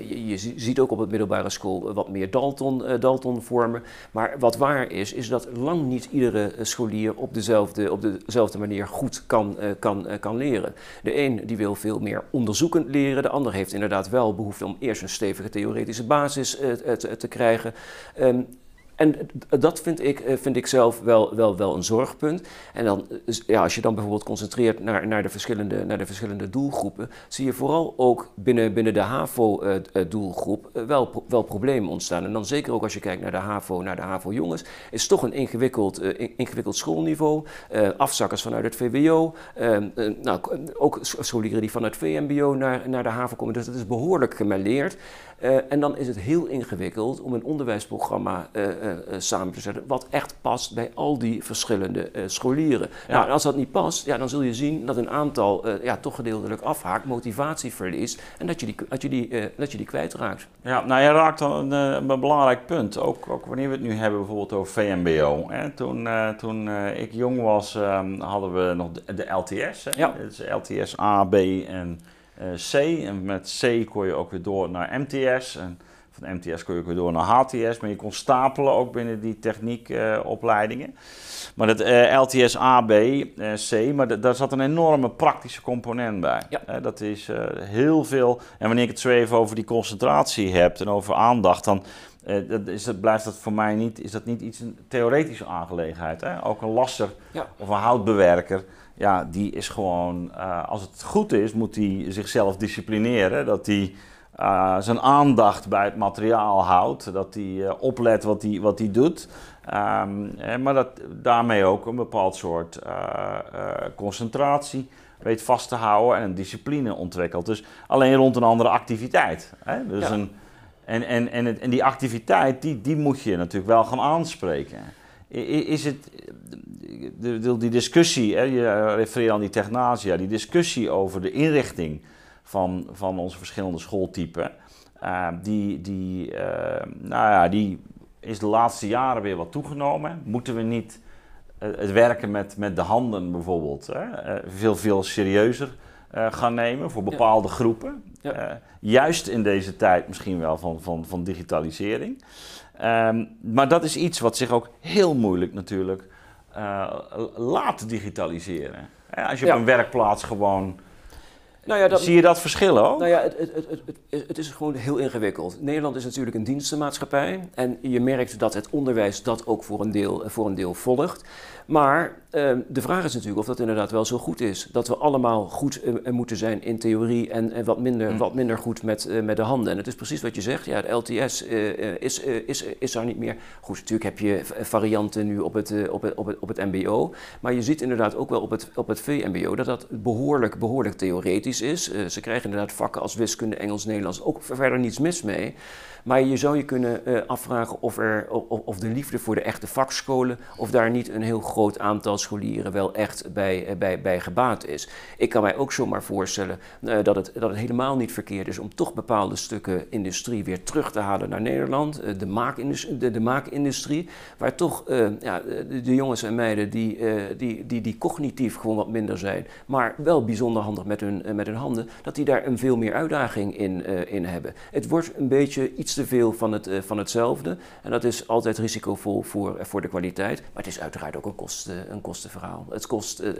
je, je, ziet ook op het middelbare school wat meer Dalton, Dalton-vormen. Maar wat waar is, is dat lang niet iedere scholier op dezelfde, op dezelfde manier goed kan, kan, kan leren. De een die wil veel meer onderzoekend leren. De ander heeft inderdaad wel behoefte om eerst een stevige theoretische basis te, te, krijgen. En dat vind ik, eh, vind ik zelf wel, wel, wel een zorgpunt. En dan, ja, als je dan bijvoorbeeld concentreert naar, naar, de, verschillende, naar de verschillende doelgroepen, zie je vooral ook binnen, binnen de HAVO-doelgroep wel, wel problemen ontstaan. En dan zeker ook als je kijkt naar de HAVO, naar de HAVO-jongens, is toch een ingewikkeld, ingewikkeld schoolniveau. afzakkers vanuit het VWO, nou, ook scholieren die vanuit VMBO naar, naar de HAVO komen. Dus dat is behoorlijk gemêleerd. Uh, en dan is het heel ingewikkeld om een onderwijsprogramma uh, uh, samen te zetten wat echt past bij al die verschillende scholieren. Ja. Nou, als dat niet past, ja, dan zul je zien dat een aantal ja, toch gedeeltelijk afhaakt, motivatie verliest en dat je die, dat je die, dat je die kwijtraakt. Ja, nou je raakt dan een, een belangrijk punt, ook, ook, wanneer we het nu hebben bijvoorbeeld over VMBO. Hè. Toen, toen ik jong was um, hadden we nog de, de LTS, hè. Ja. Dus LTS A, B en eh, C. En met C kon je ook weer door naar MTS. En van MTS kon je ook weer door naar HTS. Maar je kon stapelen ook binnen die techniekopleidingen. maar dat uh, LTS A, B, C, maar daar zat een enorme praktische component bij. Ja. dat is heel veel. En wanneer ik het zo even over die concentratie heb en over aandacht, dan dat is, dat blijft dat voor mij niet, is dat niet iets een theoretische aangelegenheid. Hè? Ook een lasser of een houtbewerker ja, die is gewoon, uh, als het goed is, moet hij zichzelf disciplineren. Dat hij uh, zijn aandacht bij het materiaal houdt. Dat hij uh, oplet wat hij, wat hij doet. Um, maar dat daarmee ook een bepaald soort concentratie weet vast te houden en een discipline ontwikkelt. Dus alleen rond een andere activiteit. Hè? Dus een, en, en, en, en die activiteit, die, die moet je natuurlijk wel gaan aanspreken. Is het, de, die discussie, hè, je refereert aan die technasia, die discussie over de inrichting van, van onze verschillende schooltypen, uh, die, die, uh, nou ja, die is de laatste jaren weer wat toegenomen. Moeten we niet uh, het werken met, met de handen bijvoorbeeld hè, veel, veel serieuzer gaan nemen voor bepaalde ja. groepen? Ja. juist in deze tijd misschien wel van, van, van digitalisering. Um, maar dat is iets wat zich ook heel moeilijk natuurlijk uh, laat digitaliseren. Als je op een werkplaats gewoon. Nou ja, dat, Zie je dat verschil ook? Nou ja, het, het, het, het, het is gewoon heel ingewikkeld. Nederland is natuurlijk een dienstenmaatschappij. En je merkt dat het onderwijs dat ook voor een deel, voor een deel volgt. Maar Ehm, de vraag is natuurlijk of dat inderdaad wel zo goed is. Dat we allemaal goed uh, moeten zijn in theorie en, en wat, minder, mm. wat minder goed met, met de handen. En het is precies wat je zegt. Ja, de LTS is, is, is daar niet meer. Goed, natuurlijk heb je varianten nu op het, op het, op het, op het MBO. Maar je ziet inderdaad ook wel op het, op het VMBO dat dat behoorlijk, behoorlijk theoretisch is. ze krijgen inderdaad vakken als wiskunde, Engels, Nederlands. Ook verder niets mis mee. Maar je zou je kunnen afvragen of, er, of, of de liefde voor de echte vakscholen, of daar niet een heel groot aantal scholieren wel echt bij, eh, bij, bij gebaat is. Ik kan mij ook zomaar voorstellen uh, dat, het, dat het helemaal niet verkeerd is om toch bepaalde stukken industrie weer terug te halen naar Nederland. De, maakindustrie, de, de, maakindustrie, waar toch ja, de, de, jongens en meiden die, die, die, die cognitief gewoon wat minder zijn, maar wel bijzonder handig met hun, met hun handen, dat die daar een veel meer uitdaging in, in hebben. Het wordt een beetje iets te veel van, het, van hetzelfde en dat is altijd risicovol voor, voor de kwaliteit, maar het is uiteraard ook een kost, een kost kostenverhaal. Het kost, uh,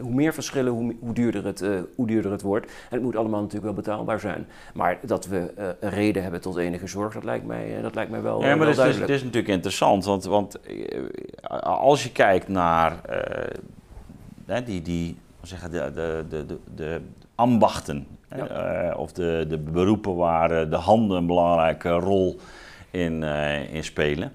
hoe meer verschillen, hoe, hoe, duurder het, uh, hoe duurder het wordt. En het moet allemaal natuurlijk wel betaalbaar zijn. Maar dat we een reden hebben tot enige zorg, dat lijkt mij, dat lijkt mij wel, ja, maar wel dat is, is, natuurlijk interessant, want, want als je kijkt naar die, die zeggen, de, de, de, de, ambachten, ja. of de, de beroepen waar de handen een belangrijke rol in, in spelen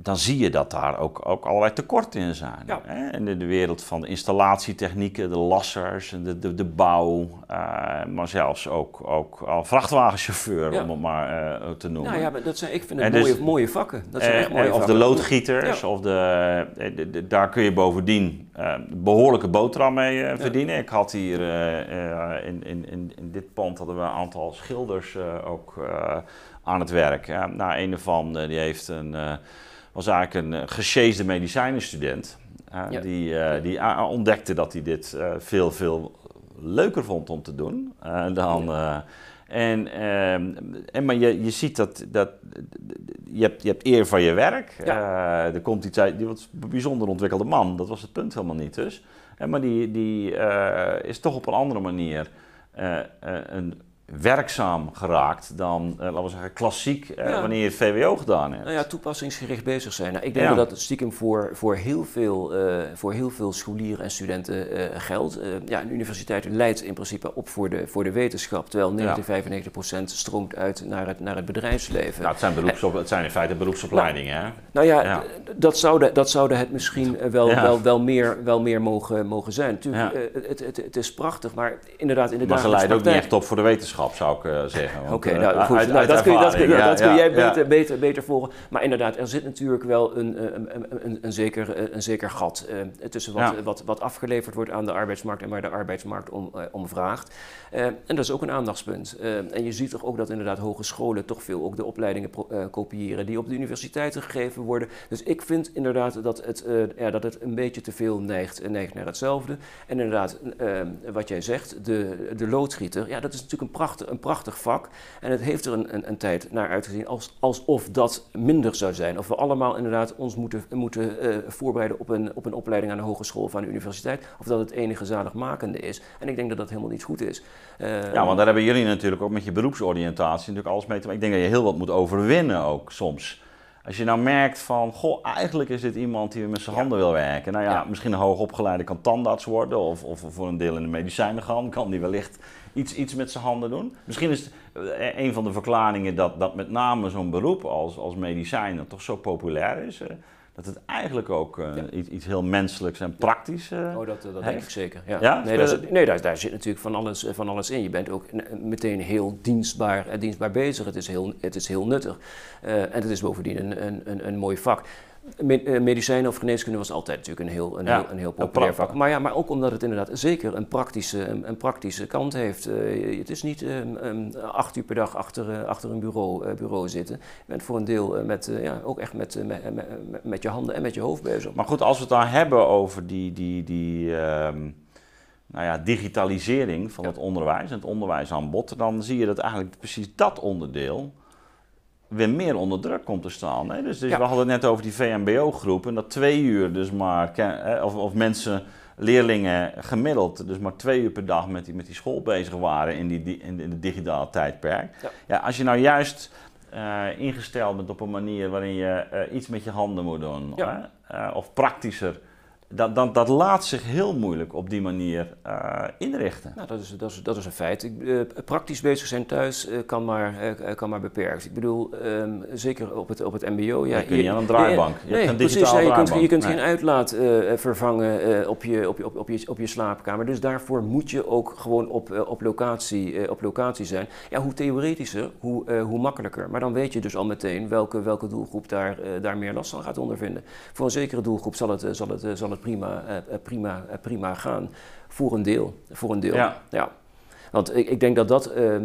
dan zie je dat daar ook, ook allerlei tekorten in zijn. Ja. Hè? In de wereld van de installatietechnieken, de lassers, de, de, de bouw, uh, maar zelfs ook, ook al vrachtwagenchauffeur, om het maar uh, te noemen. Nou ja, dat zijn, ik vind het mooie, dus, mooie vakken. Dat zijn echt mooie of de loodgieters, of de, de, daar kun je bovendien behoorlijke boterham mee verdienen. Ik had hier in, in, in, in dit pand hadden we een aantal schilders ook aan het werk. Nou, een ervan die heeft een was eigenlijk een uh, gesjeesde medicijnenstudent. Uh, Die, uh, die ontdekte dat hij dit veel, veel leuker vond om te doen dan. En, ehm, en, maar je, je ziet dat, dat je, hebt, je hebt eer van je werk. Ja. er komt iets uit, die was een bijzonder ontwikkelde man, dat was het punt helemaal niet dus. En, maar die, die is toch op een andere manier een, werkzaam geraakt dan, uh, laten we zeggen, klassiek uh, wanneer je het VWO gedaan hebt. Nou ja, toepassingsgericht bezig zijn. Nou, ik denk dat dat stiekem voor, voor, heel veel, uh, voor heel veel scholieren en studenten geldt. ja, een universiteit leidt in principe op voor de, voor de wetenschap, terwijl 90, 95 procent stroomt uit naar het, naar het bedrijfsleven. Nou, het, zijn beroepsop, het zijn in feite beroepsopleidingen, nou, hè? Nou ja, ja. Dat, zouden, dat zouden het misschien wel, wel, wel, meer, wel meer mogen, mogen zijn. Natuurlijk, het, het, het, is prachtig, maar inderdaad in de Maar ze leiden ook niet echt op voor de wetenschap zou ik uh, zeggen. Oké, okay, nou, goed, nou, dat, kun, je, dat, kun, ja, dat kun jij beter, beter, beter volgen. Maar inderdaad, er zit natuurlijk wel een, een, een, een zeker, een zeker gat tussen wat, wat, wat afgeleverd wordt aan de arbeidsmarkt en waar de arbeidsmarkt om, om vraagt. en dat is ook een aandachtspunt. en je ziet toch ook dat inderdaad hogescholen toch veel ook de opleidingen kopiëren die op de universiteiten gegeven worden. Dus ik vind inderdaad dat het, ja, dat het een beetje te veel neigt, neigt naar hetzelfde. En inderdaad, wat jij zegt, de, de loodgieter, ja, dat is natuurlijk een prachtig een prachtig vak. En het heeft er een, een, een tijd naar uitgezien als, alsof dat minder zou zijn. Of we allemaal inderdaad ons moeten, moeten uh, voorbereiden op een, op een opleiding aan de hogeschool of aan de universiteit. Of dat het enige zaligmakende is. En ik denk dat dat helemaal niet goed is. Uh, ja, want daar hebben jullie natuurlijk ook met je beroepsoriëntatie natuurlijk alles mee te maken. Ik denk dat je heel wat moet overwinnen ook soms. Als je nou merkt van, goh, eigenlijk is dit iemand die met zijn handen wil werken. Nou ja, ja. misschien een hoogopgeleide kan tandarts worden of, of voor een deel in de medicijnen gaan. Kan die wellicht iets, iets met zijn handen doen. Misschien is eh, een van de verklaringen dat, dat met name zo'n beroep als, als medicijn toch zo populair is. Eh, dat het eigenlijk ook uh, iets, iets, heel menselijks en praktisch uh, Oh, dat, dat denk ik zeker. Ja. ja? Nee, daar, nee daar, daar, zit natuurlijk van alles, van alles in. Je bent ook meteen heel dienstbaar, dienstbaar bezig. Het is heel, het is heel nuttig. Uh, en het is bovendien een, een, een, een mooi vak. Eh, medicijnen of geneeskunde was altijd natuurlijk een heel, een heel, een heel populair vak. Maar, ja, maar ook omdat het inderdaad zeker een praktische, een, praktische kant heeft. Uh, het is niet um, acht uur per dag achter, uh, achter een bureau, bureau zitten. Je bent voor een deel met, ja, ook echt met, met, met, met, je handen en met je hoofd bezig. Maar goed, als we het dan hebben over die, die, die um, nou ja, digitalisering van ja. het onderwijs en het onderwijsaanbod, dan zie je dat eigenlijk precies dat onderdeel weer meer onder druk komt te staan. Hè? Dus, dus we hadden het net over die VMBO-groep en dat twee uur dus maar, of, of mensen, leerlingen gemiddeld, dus maar twee uur per dag met die, met die school bezig waren in, die, in, in de digitale tijdperk. Ja. ja als je nou juist uh, ingesteld bent op een manier waarin je uh, iets met je handen moet doen, ja. uh, of praktischer dat, dat, dat laat zich heel moeilijk op die manier uh, inrichten. Nou, dat is, dat, is, dat is een feit. Ik, uh, praktisch bezig zijn thuis uh, kan, maar, kan maar beperkt. Ik bedoel, um, zeker op het, op het mbo. Ja, je kun je aan een draaibank. Je, nee, precies, ja, je, kunt, je kunt nee. geen uitlaat vervangen op, je, op, je, op, op, je, op je slaapkamer. Dus daarvoor moet je ook gewoon op, op, locatie, op locatie zijn. Ja, hoe theoretischer, hoe, hoe makkelijker. Maar dan weet je dus al meteen welke, welke doelgroep daar, daar meer last van gaat ondervinden. Voor een zekere doelgroep zal het, zal het, zal het prima, prima, prima gaan. Voor een deel. Voor een deel. Ja. ja. Want ik, ik, denk dat dat, uh,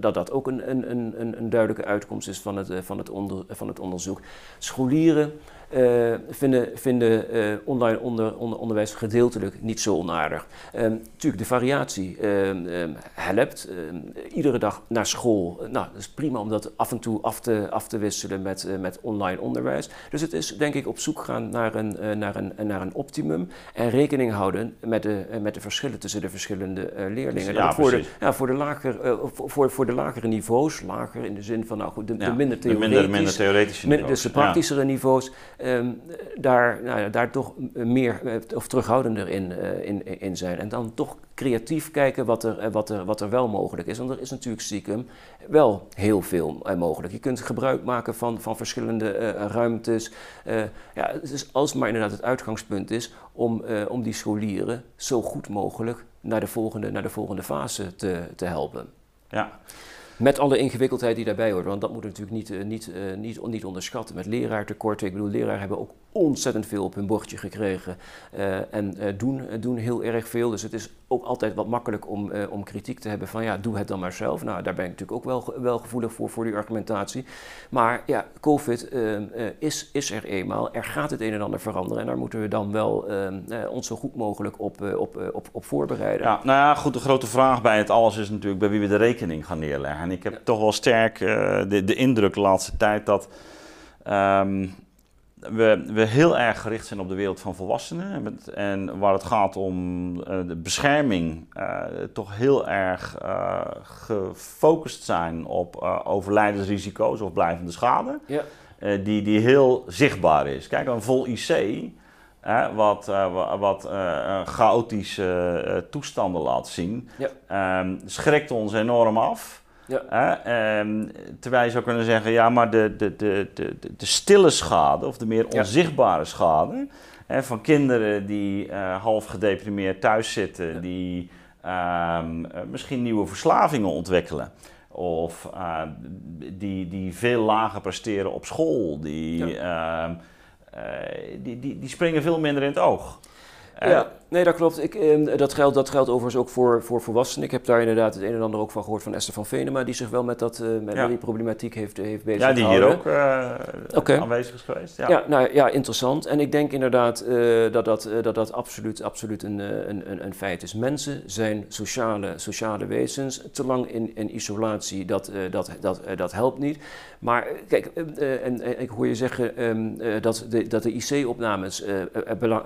dat, dat ook een, een, een, een duidelijke uitkomst is van het, van het, onder, van het onderzoek. Scholieren uh, vinden, vinden uh, online onder, onder, onderwijs gedeeltelijk niet zo onaardig. Um, natuurlijk, de variatie um, um, helpt. iedere dag naar school. nou, dat is prima om dat af en toe af te, af te wisselen met, uh, met online onderwijs. Dus het is denk ik op zoek gaan naar een, naar een, naar een optimum. En rekening houden met de, met de verschillen tussen de verschillende leerlingen. Ja, voor, de, ja, voor, de lager, voor, voor de lagere niveaus, lager in de zin van nou goed, de, ja, de minder theoretische, de minder, minder theoretische niveaus. Dus de praktischere ja. niveaus um, daar, nou, daar toch meer eh, of terughoudender in, uh, in, in zijn. En dan toch creatief kijken wat er, eh, wat, er, wat er wel mogelijk is. Want er is natuurlijk stiekem wel heel veel mogelijk. Je kunt gebruik maken van, van verschillende ruimtes. Uh, ja, dus als maar inderdaad het uitgangspunt is om, om die scholieren zo goed mogelijk naar de volgende, naar de volgende fase te, te helpen. Ja. Met alle ingewikkeldheid die daarbij hoort. Want dat moet natuurlijk niet, uh, niet, uh, niet, niet onderschatten. Met leraartekorten. Ik bedoel, leraren hebben ook ontzettend veel op hun bordje gekregen. Uh, en doen, doen heel erg veel. Dus het is ook altijd wat makkelijk om, om kritiek te hebben van ja, doe het dan maar zelf. Nou, daar ben ik natuurlijk ook wel, wel gevoelig voor, voor die argumentatie. Maar ja, COVID is, is er eenmaal. Er gaat het een en ander veranderen. En daar moeten we dan wel ons zo goed mogelijk op, op, op, op voorbereiden. Ja, nou ja, goed, de grote vraag bij het alles is natuurlijk bij wie we de rekening gaan neerleggen. En ik heb toch wel sterk de, de, indruk de laatste tijd dat um, we, we heel erg gericht zijn op de wereld van volwassenen. En waar het gaat om de bescherming, toch heel erg gefocust zijn op overlijdensrisico's of blijvende schade. Ja. die, die heel zichtbaar is. Kijk, een vol IC wat, wat chaotische toestanden laat zien, ja. um, schrikt ons enorm af. Ja. Um, terwijl je zou kunnen zeggen, ja, maar de, de, de, de, de stille schade of de meer onzichtbare schade van kinderen die half gedeprimeerd thuis zitten, die um, misschien nieuwe verslavingen ontwikkelen. Of die, die veel lager presteren op school, die eh, die, die, die springen veel minder in het oog. Ja, nee, dat klopt. Ik, ehm, dat, geldt, dat geldt overigens ook voor, voor volwassenen. Ik heb daar inderdaad het een en ander ook van gehoord van Esther van Venema, die zich wel met, dat, uh, met, die problematiek heeft, heeft bezig Ja, die hier ook uh, aanwezig is geweest. Ja. ja, nou, ja, interessant. En ik denk inderdaad uh, dat, dat, dat dat absoluut, absoluut een, een, een, een, feit is. Mensen zijn sociale, sociale wezens. Te lang in, in isolatie, dat, dat, dat, dat helpt niet. Maar kijk, en, ik hoor je zeggen um, dat de, dat de IC-opnames belang,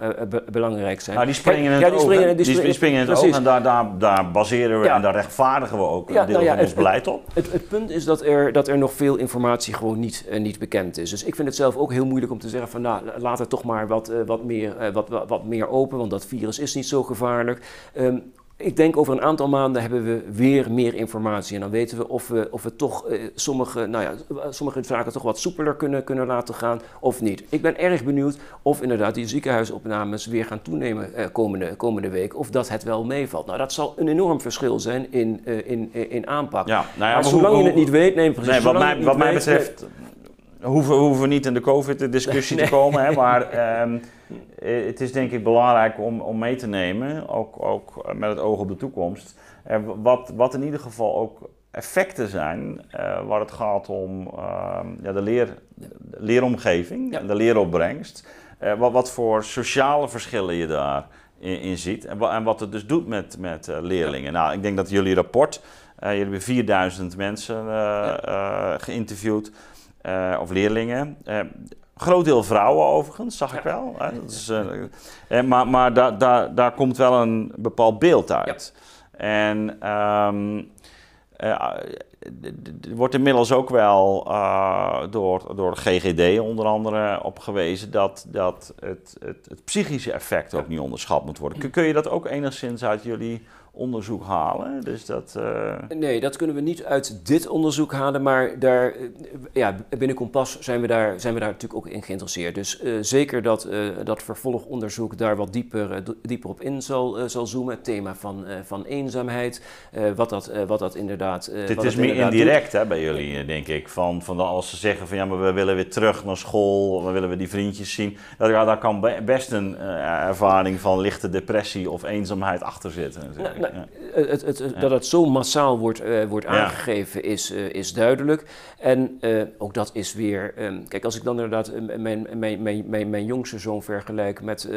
belangrijk zijn. Nou, die springen in het ja, die springen, die springen, die springen in het oog en daar, daar, daar baseren we en daar rechtvaardigen we ook een deel nou van ons beleid op. Het, het, punt is dat er, dat er nog veel informatie gewoon niet, uh, niet bekend is. Dus ik vind het zelf ook heel moeilijk om te zeggen van nou, laat het toch maar wat, uh, wat, meer, uh, wat, wat, wat, meer open, want dat virus is niet zo gevaarlijk. Um, ik denk over een aantal maanden hebben we weer meer informatie. En dan weten we of we, of we toch eh, sommige, nou ja, sommige zaken toch wat soepeler kunnen, kunnen laten gaan of niet. Ik ben erg benieuwd of inderdaad die ziekenhuisopnames weer gaan toenemen eh, komende, komende week. Of dat het wel meevalt. Nou, dat zal een enorm verschil zijn in, uh, in, in aanpak. Ja, nou ja, maar, zolang je het niet weet, neem precies. Nee, wat mij, wat mij betreft hoeven, hoeven we niet in de COVID-discussie te komen. Hè, maar [laughs] ehm, eh, het is denk ik belangrijk om, om mee te nemen, ook, ook met het oog op de toekomst. Wat, wat in ieder geval ook effecten zijn uh, waar het gaat om ehm, ja, de, leer, de leeromgeving, de leeropbrengst. wat, wat voor sociale verschillen je daar in, ziet en, en, wat het dus doet met, met leerlingen. Nou, ik denk dat jullie rapport, jullie hebben 4000 mensen geïnterviewd. Uh, of leerlingen. Uh, groot deel vrouwen overigens, zag ik wel. Hè? Dat is, uh, maar maar daar daar daar komt wel een bepaald beeld uit. En um, wordt inmiddels ook wel door, door de GGD onder andere op gewezen dat, dat het, het, het psychische effect ook niet onderschat moet worden. Kun je dat ook enigszins uit jullie onderzoek halen. Dus dat, uh... Nee, dat kunnen we niet uit dit onderzoek halen, maar daar, eh, ja, binnen Kompas zijn we, daar, zijn we daar natuurlijk ook in geïnteresseerd. Dus uh, zeker dat, uh, dat vervolgonderzoek daar wat dieper, dieper op in zal, zal zoomen. Het thema van, van eenzaamheid, wat, dat, wat dat inderdaad. Dit is meer indirect hè, bij jullie, denk ik. Van, van als ze zeggen van ja, maar we willen weer terug naar school, we willen we die vriendjes zien. Dat, ja, daar kan best een ervaring van lichte depressie of eenzaamheid achter zitten. Nou, nou, het, het, Dat het zo massaal wordt, uh, wordt aangegeven is, uh, is duidelijk. En uh, ook dat is weer... Um, kijk, als ik dan inderdaad mijn, mijn, mijn, mijn, mijn jongste zoon vergelijk met,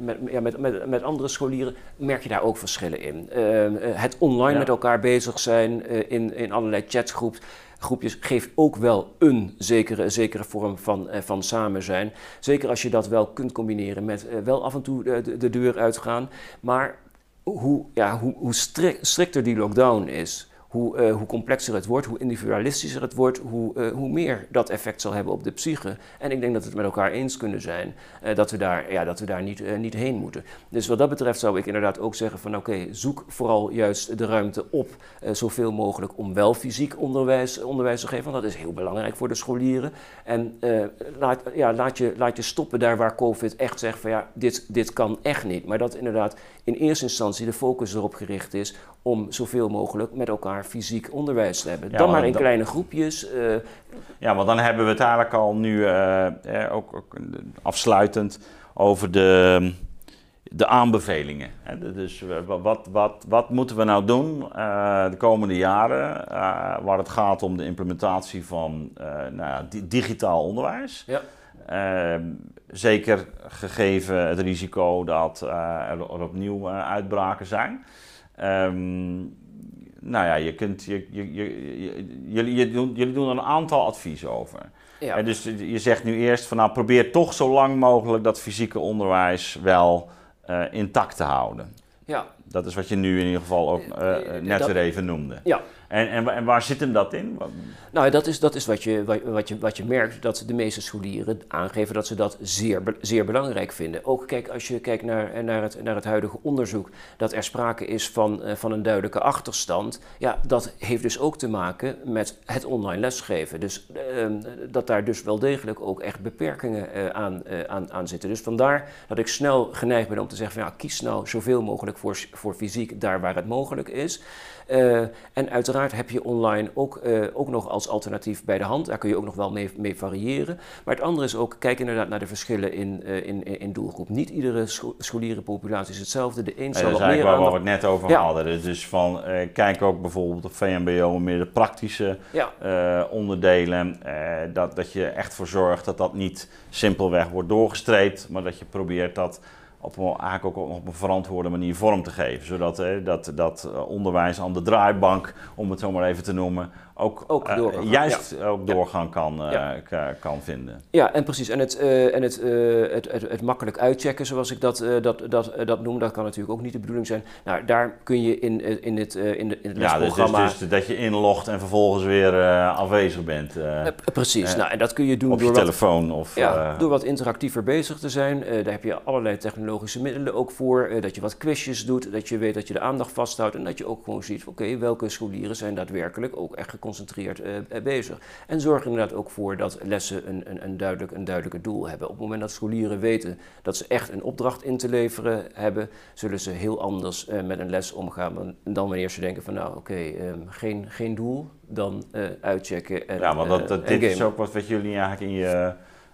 met, ja, met, met, met andere scholieren... merk je daar ook verschillen in. Ehm, het online ja. met elkaar bezig zijn in, in allerlei chatgroeps groepjes geeft ook wel een zekere, zekere vorm van, van samen zijn. Zeker als je dat wel kunt combineren met wel af en toe de, de, deur uitgaan. Maar hoe, ja, hoe, hoe strikter die lockdown is, hoe, uh, hoe complexer het wordt, hoe individualistischer het wordt, hoe, uh, hoe meer dat effect zal hebben op de psyche. En ik denk dat we het met elkaar eens kunnen zijn uh, dat we daar, ja, dat we daar niet, niet heen moeten. Dus wat dat betreft zou ik inderdaad ook zeggen van oké, zoek vooral juist de ruimte op zoveel mogelijk om wel fysiek onderwijs, onderwijs te geven, want dat is heel belangrijk voor de scholieren. En laat, ja, laat, je, laat je stoppen daar waar COVID echt zegt van ja, dit, dit kan echt niet. Maar dat inderdaad in eerste instantie de focus erop gericht is om zoveel mogelijk met elkaar fysiek onderwijs te hebben. dan maar in kleine groepjes. Uh, ja, want dan hebben we het eigenlijk al nu uh, eh, ook, ook, afsluitend over de, de aanbevelingen. Dus wat, wat, wat moeten we nou doen uh, de komende jaren waar het gaat om de implementatie van nou ja, digitaal onderwijs? Ja. Ehm, zeker gegeven het risico dat er opnieuw uitbraken zijn. Um, nou ja, je kunt, je, je, je, jullie, doen, jullie doen er een aantal adviezen over. Ja. En dus je zegt nu eerst van nou probeer toch zo lang mogelijk dat fysieke onderwijs wel eh, intact te houden. Ja. Dat is wat je nu in ieder geval ook eh, eh, net Dat- weer even noemde. Ja, En, en, wa- en waar zit hem dat in? Nou, dat is, dat is wat, je, wat, je, wat je merkt, dat de meeste scholieren aangeven dat ze dat zeer, zeer belangrijk vinden. Ook kijk, als je kijkt naar, naar, het, naar het huidige onderzoek, dat er sprake is van, eh, van een duidelijke achterstand. Ja, dat heeft dus ook te maken met het online lesgeven. Dus eh, dat daar dus wel degelijk ook echt beperkingen eh, aan, eh, aan, aan zitten. Dus vandaar dat ik snel geneigd ben om te zeggen van ja, kies nou zoveel mogelijk voor, voor fysiek daar waar het mogelijk is. Eh, en uiteraard heb je online ook, eh, ook nog als alternatief bij de hand. Daar kun je ook nog wel mee, mee variëren. Maar het andere is ook, kijk inderdaad naar de verschillen in, eh, in, in doelgroep. Niet iedere scho- scholierenpopulatie is hetzelfde. De een zal dat is wat meer eigenlijk waar we het net over Ja. hadden. Dus- Dus van kijk ook bijvoorbeeld op VMBO meer de praktische Ja, onderdelen. dat, dat je echt voor zorgt dat dat niet simpelweg wordt doorgestreept, maar dat je probeert dat op een, eigenlijk ook op een verantwoorde manier vorm te geven. Zodat dat, dat eh, onderwijs aan de draaibank, om het zo maar even te noemen, ook, Ook eh, juist ook doorgang kan, eh, Ja. ka- kan vinden. Ja, en precies. En het, en het, het, het, het makkelijk uitchecken, zoals ik dat, dat, dat, dat noem, dat kan natuurlijk ook niet de bedoeling zijn. Nou, daar kun je in, in, het, in, de, in het Ja, dus, dus, lesprogramma... dus dat je inlogt en vervolgens weer afwezig bent precies. nou, en dat kun je doen op je wat, telefoon. Of, Ja, door wat interactiever bezig te zijn. Daar heb je allerlei technologische middelen ook voor. Eh, dat je wat quizjes doet, dat je weet dat je de aandacht vasthoudt. En dat je ook gewoon ziet, oké, welke scholieren zijn daadwerkelijk ook echt geconcentreerd eh, eh, bezig. En zorg er inderdaad ook voor dat lessen een, een, een, duidelijk, een duidelijke doel hebben. Op het moment dat scholieren weten dat ze echt een opdracht in te leveren hebben, zullen ze heel anders met een les omgaan dan, wanneer ze denken van nou oké, ehm, geen, geen doel, dan uitchecken en Ja, maar dat, dat, dit is ook wat, wat jullie eigenlijk in je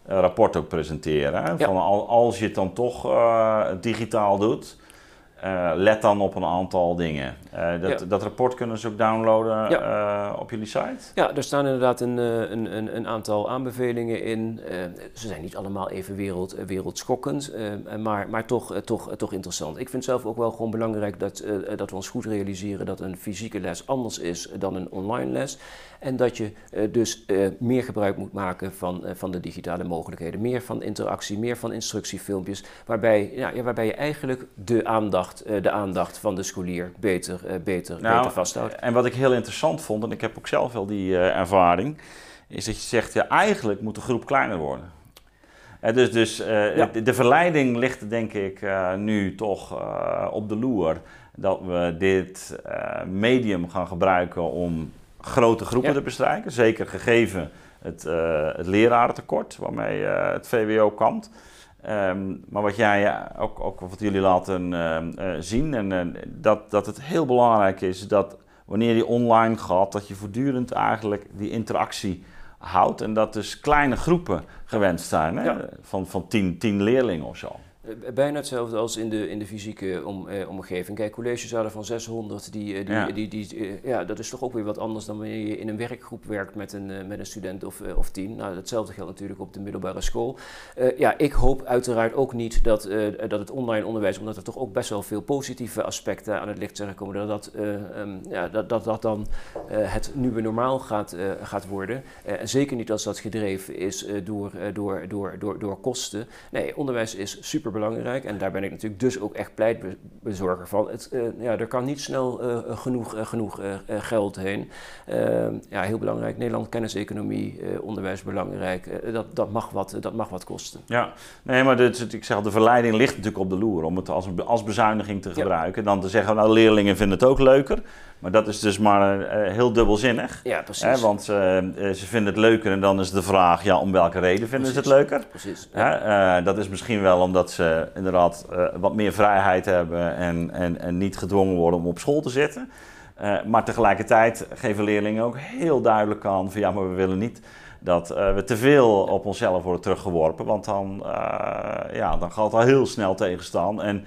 rapport ook presenteren. Hè? Van al, als je het dan toch eh, digitaal doet, eh, let dan op een aantal dingen. Eh, dat, Ja. dat rapport kunnen ze ook downloaden Ja. op jullie site? Ja, er staan inderdaad een, een, een, een aantal aanbevelingen in. Ze zijn niet allemaal even wereld, wereldschokkend, maar, maar toch, toch, toch interessant. Ik vind zelf ook wel gewoon belangrijk dat, dat we ons goed realiseren dat een fysieke les anders is dan een online les. En dat je eh, dus eh, meer gebruik moet maken van, eh, van de digitale mogelijkheden. Meer van interactie, meer van instructiefilmpjes. Waarbij, ja, waarbij je eigenlijk de aandacht, de aandacht van de scholier beter, beter, Nou, beter vasthoudt. En wat ik heel interessant vond, en ik heb ook zelf wel die ervaring, is dat je zegt, ja, eigenlijk moet de groep kleiner worden. Eh, dus dus Ja. de, de verleiding ligt denk ik nu toch op de loer dat we dit medium gaan gebruiken om grote groepen Ja. te bestrijken. Zeker gegeven het, eh, het lerarentekort waarmee eh, het VWO kampt. Ehm, maar wat jij eh, ook, ook wat jullie laten zien, en dat, dat het heel belangrijk is dat wanneer je online gaat, dat je voortdurend eigenlijk die interactie houdt. En dat dus kleine groepen gewenst zijn, hè? Ja. van, van tien, tien leerlingen of zo. Eh, Bijna hetzelfde als in de, in de fysieke om, eh, omgeving. Kijk, collegezalen van 600, die, eh, die, Ja. die, die, eh, ja, dat is toch ook weer wat anders dan wanneer je in een werkgroep werkt met een, eh, met een student of, eh, of tien. Nou, hetzelfde geldt natuurlijk op de middelbare school. Eh, ja, ik hoop uiteraard ook niet dat, eh, dat het online onderwijs, omdat er toch ook best wel veel positieve aspecten aan het licht zijn gekomen, dat dat, eh, ehm, ja, dat, dat, dat dan eh, het nieuwe normaal gaat, eh, gaat worden. Eh, en zeker niet als dat gedreven is eh, door, eh, door, door, door, door kosten. Nee, onderwijs is super belangrijk en daar ben ik natuurlijk dus ook echt pleitbezorger van. Het, eh, ja, er kan niet snel eh, genoeg, eh, genoeg geld heen. Ehm, ja, heel belangrijk. Nederland, kenniseconomie, onderwijs belangrijk. Dat, dat, mag wat, dat mag wat kosten. Ja, nee, maar dit, ik zeg, de verleiding ligt natuurlijk op de loer om het als, als bezuiniging te Ja. gebruiken. Dan te zeggen, nou, leerlingen vinden het ook leuker. Maar dat is dus maar heel dubbelzinnig. Ja, precies. Hè, want ze vinden het leuker en dan is de vraag, ja, om welke reden vinden ze het leuker? precies. Hè, eh, dat is misschien wel omdat ze inderdaad eh, wat meer vrijheid hebben en, en, en niet gedwongen worden om op school te zitten. Eh, maar tegelijkertijd geven leerlingen ook heel duidelijk aan van ja, maar we willen niet dat eh, we te veel op onszelf worden teruggeworpen. Want dan, eh, ja, dan gaat het al heel snel tegenstaan. En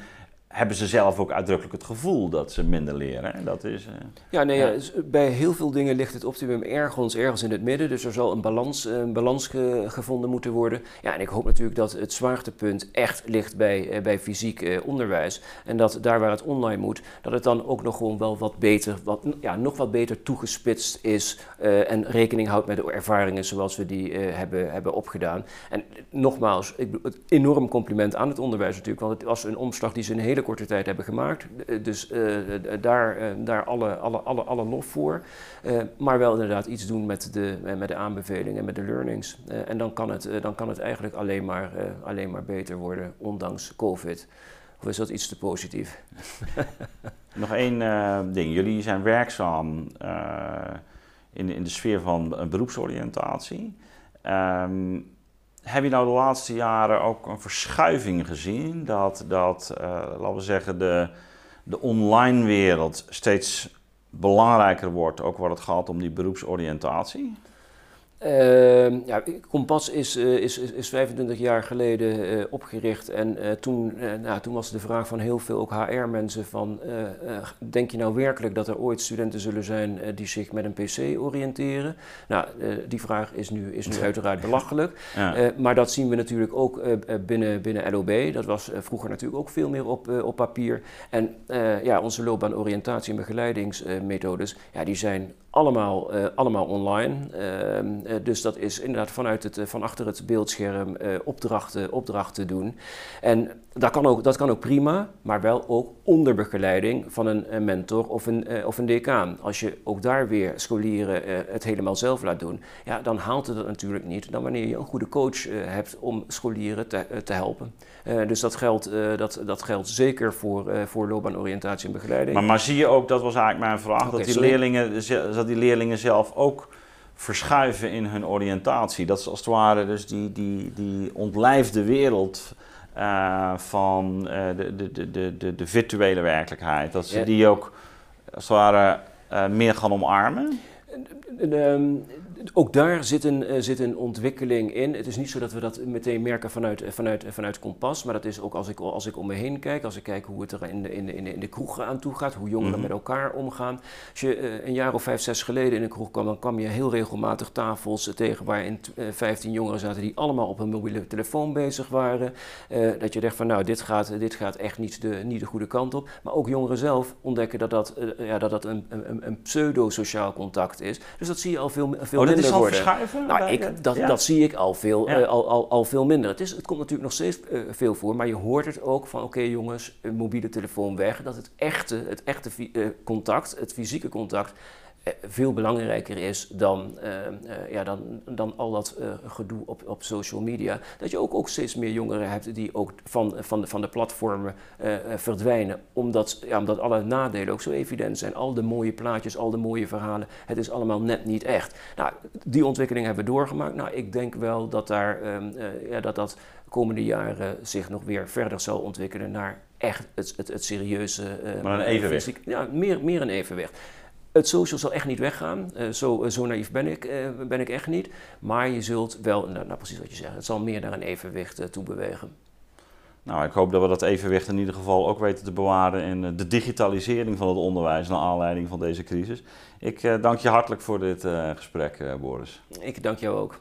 hebben ze zelf ook uitdrukkelijk het gevoel dat ze minder leren. Dat is, uh, ja, nee, ja. bij heel veel dingen ligt het optimum ergens, ergens in het midden. Dus er zal een balans, een balans gevonden moeten worden. Ja, en ik hoop natuurlijk dat het zwaartepunt echt ligt bij, bij fysiek uh, onderwijs. En dat daar waar het online moet, dat het dan ook nog gewoon wel wat beter, wat, ja, nog wat beter toegespitst is. en rekening houdt met de ervaringen zoals we die hebben, hebben opgedaan. En nogmaals, ik, enorm compliment aan het onderwijs natuurlijk. Want het was een omslag die ze een hele korte tijd hebben gemaakt. Eh, dus uh, daar, uh, daar alle, alle, alle, alle lof voor. Maar wel inderdaad iets doen met de, met de aanbevelingen en met de learnings. en dan kan, het, dan kan het eigenlijk alleen maar, alleen maar beter worden, ondanks COVID. Of is dat iets te positief? [laughs] Nog één ding. Jullie zijn werkzaam in, in de sfeer van beroepsoriëntatie. Um, heb je nou de laatste jaren ook een verschuiving gezien? Dat, dat uh, laten we zeggen, de, de online wereld steeds belangrijker wordt, ook wat het gaat om die beroepsoriëntatie? Uh, ja, Kompas is, uh, is, is, 25 jaar geleden uh, opgericht en uh, toen, nou, toen was de vraag van heel veel ook HR-mensen van denk je nou werkelijk dat er ooit studenten zullen zijn die zich met een PC oriënteren? Nou, die vraag is nu, is nu uiteraard belachelijk, [laughs] ja. maar dat zien we natuurlijk ook binnen, binnen LOB. Dat was vroeger natuurlijk ook veel meer op, op papier en ja, onze loopbaanoriëntatie en begeleidingsmethodes, ja, die zijn allemaal, allemaal online. Uh, dus dat is inderdaad vanuit het, van achter het beeldscherm opdrachten, opdrachten doen. En dat kan, ook, dat kan ook prima, maar wel ook onder begeleiding van een, mentor of een, of een decaan. Als je ook daar weer scholieren het helemaal zelf laat doen, ja, dan haalt het dat natuurlijk niet dan wanneer je een goede coach hebt om scholieren te, te helpen. dus dat geldt, dat, dat geldt zeker voor, voor loopbaanoriëntatie en begeleiding. Maar, maar zie je ook, dat was eigenlijk mijn vraag, okay, dat die sorry. leerlingen dat die leerlingen zelf ook verschuiven in hun oriëntatie. Dat is als het ware dus die, die, die ontlijfde wereld uh, van uh, de, de, de, de, de virtuele werkelijkheid. Dat ze ja. die ook als het ware uh, meer gaan omarmen. Ook daar zit een, uh, zit een ontwikkeling in. Het is niet zo dat we dat meteen merken vanuit, vanuit, vanuit Kompas, maar dat is ook als ik, als ik om me heen kijk, als ik kijk hoe het er in de, in de, in de, in de kroegen aan toe gaat, hoe jongeren mm -hmm. met elkaar omgaan. Als je een jaar of vijf, zes geleden in een kroeg kwam, dan kwam je heel regelmatig tafels tegen waarin 15 jongeren zaten die allemaal op hun mobiele telefoon bezig waren. dat je dacht van nou, dit gaat, dit gaat echt niet de, niet de goede kant op. Maar ook jongeren zelf ontdekken dat dat, ja, dat, dat een, een, een pseudo-sociaal contact is. Dus dat zie je al veel, veel oh, minder is worden. verschuiven? Nou, ik, dat, ja. dat zie ik al veel, ja. uh, al, al, al veel minder. Het, is, het komt natuurlijk nog steeds uh, veel voor, maar je hoort het ook van oké okay, jongens, een mobiele telefoon weg. Dat het echte, het echte uh, contact, het fysieke contact, eh, veel belangrijker is dan, uh, uh, ja, dan, dan al dat uh, gedoe op, op social media. Dat je ook, ook steeds meer jongeren hebt die ook van, van, de, van de platformen verdwijnen. Omdat, ja, omdat alle nadelen ook zo evident zijn. Al de mooie plaatjes, al de mooie verhalen. Het is allemaal net niet echt. Nou, die ontwikkeling hebben we doorgemaakt. Nou, ik denk wel dat daar, ehm, ja, dat, dat komende jaren zich nog weer verder zal ontwikkelen naar echt het, het, het serieuze... maar een evenwicht. Fysiek, ja, meer, meer een evenwicht. Het social zal echt niet weggaan. Uh, zo, zo naïef ben ik, uh, ben ik echt niet. Maar je zult wel, nou, nou, precies wat je zegt, het zal meer naar een evenwicht toe bewegen. Nou, ik hoop dat we dat evenwicht in ieder geval ook weten te bewaren in de digitalisering van het onderwijs naar aanleiding van deze crisis. Ik dank je hartelijk voor dit gesprek, Boris. Ik dank jou ook.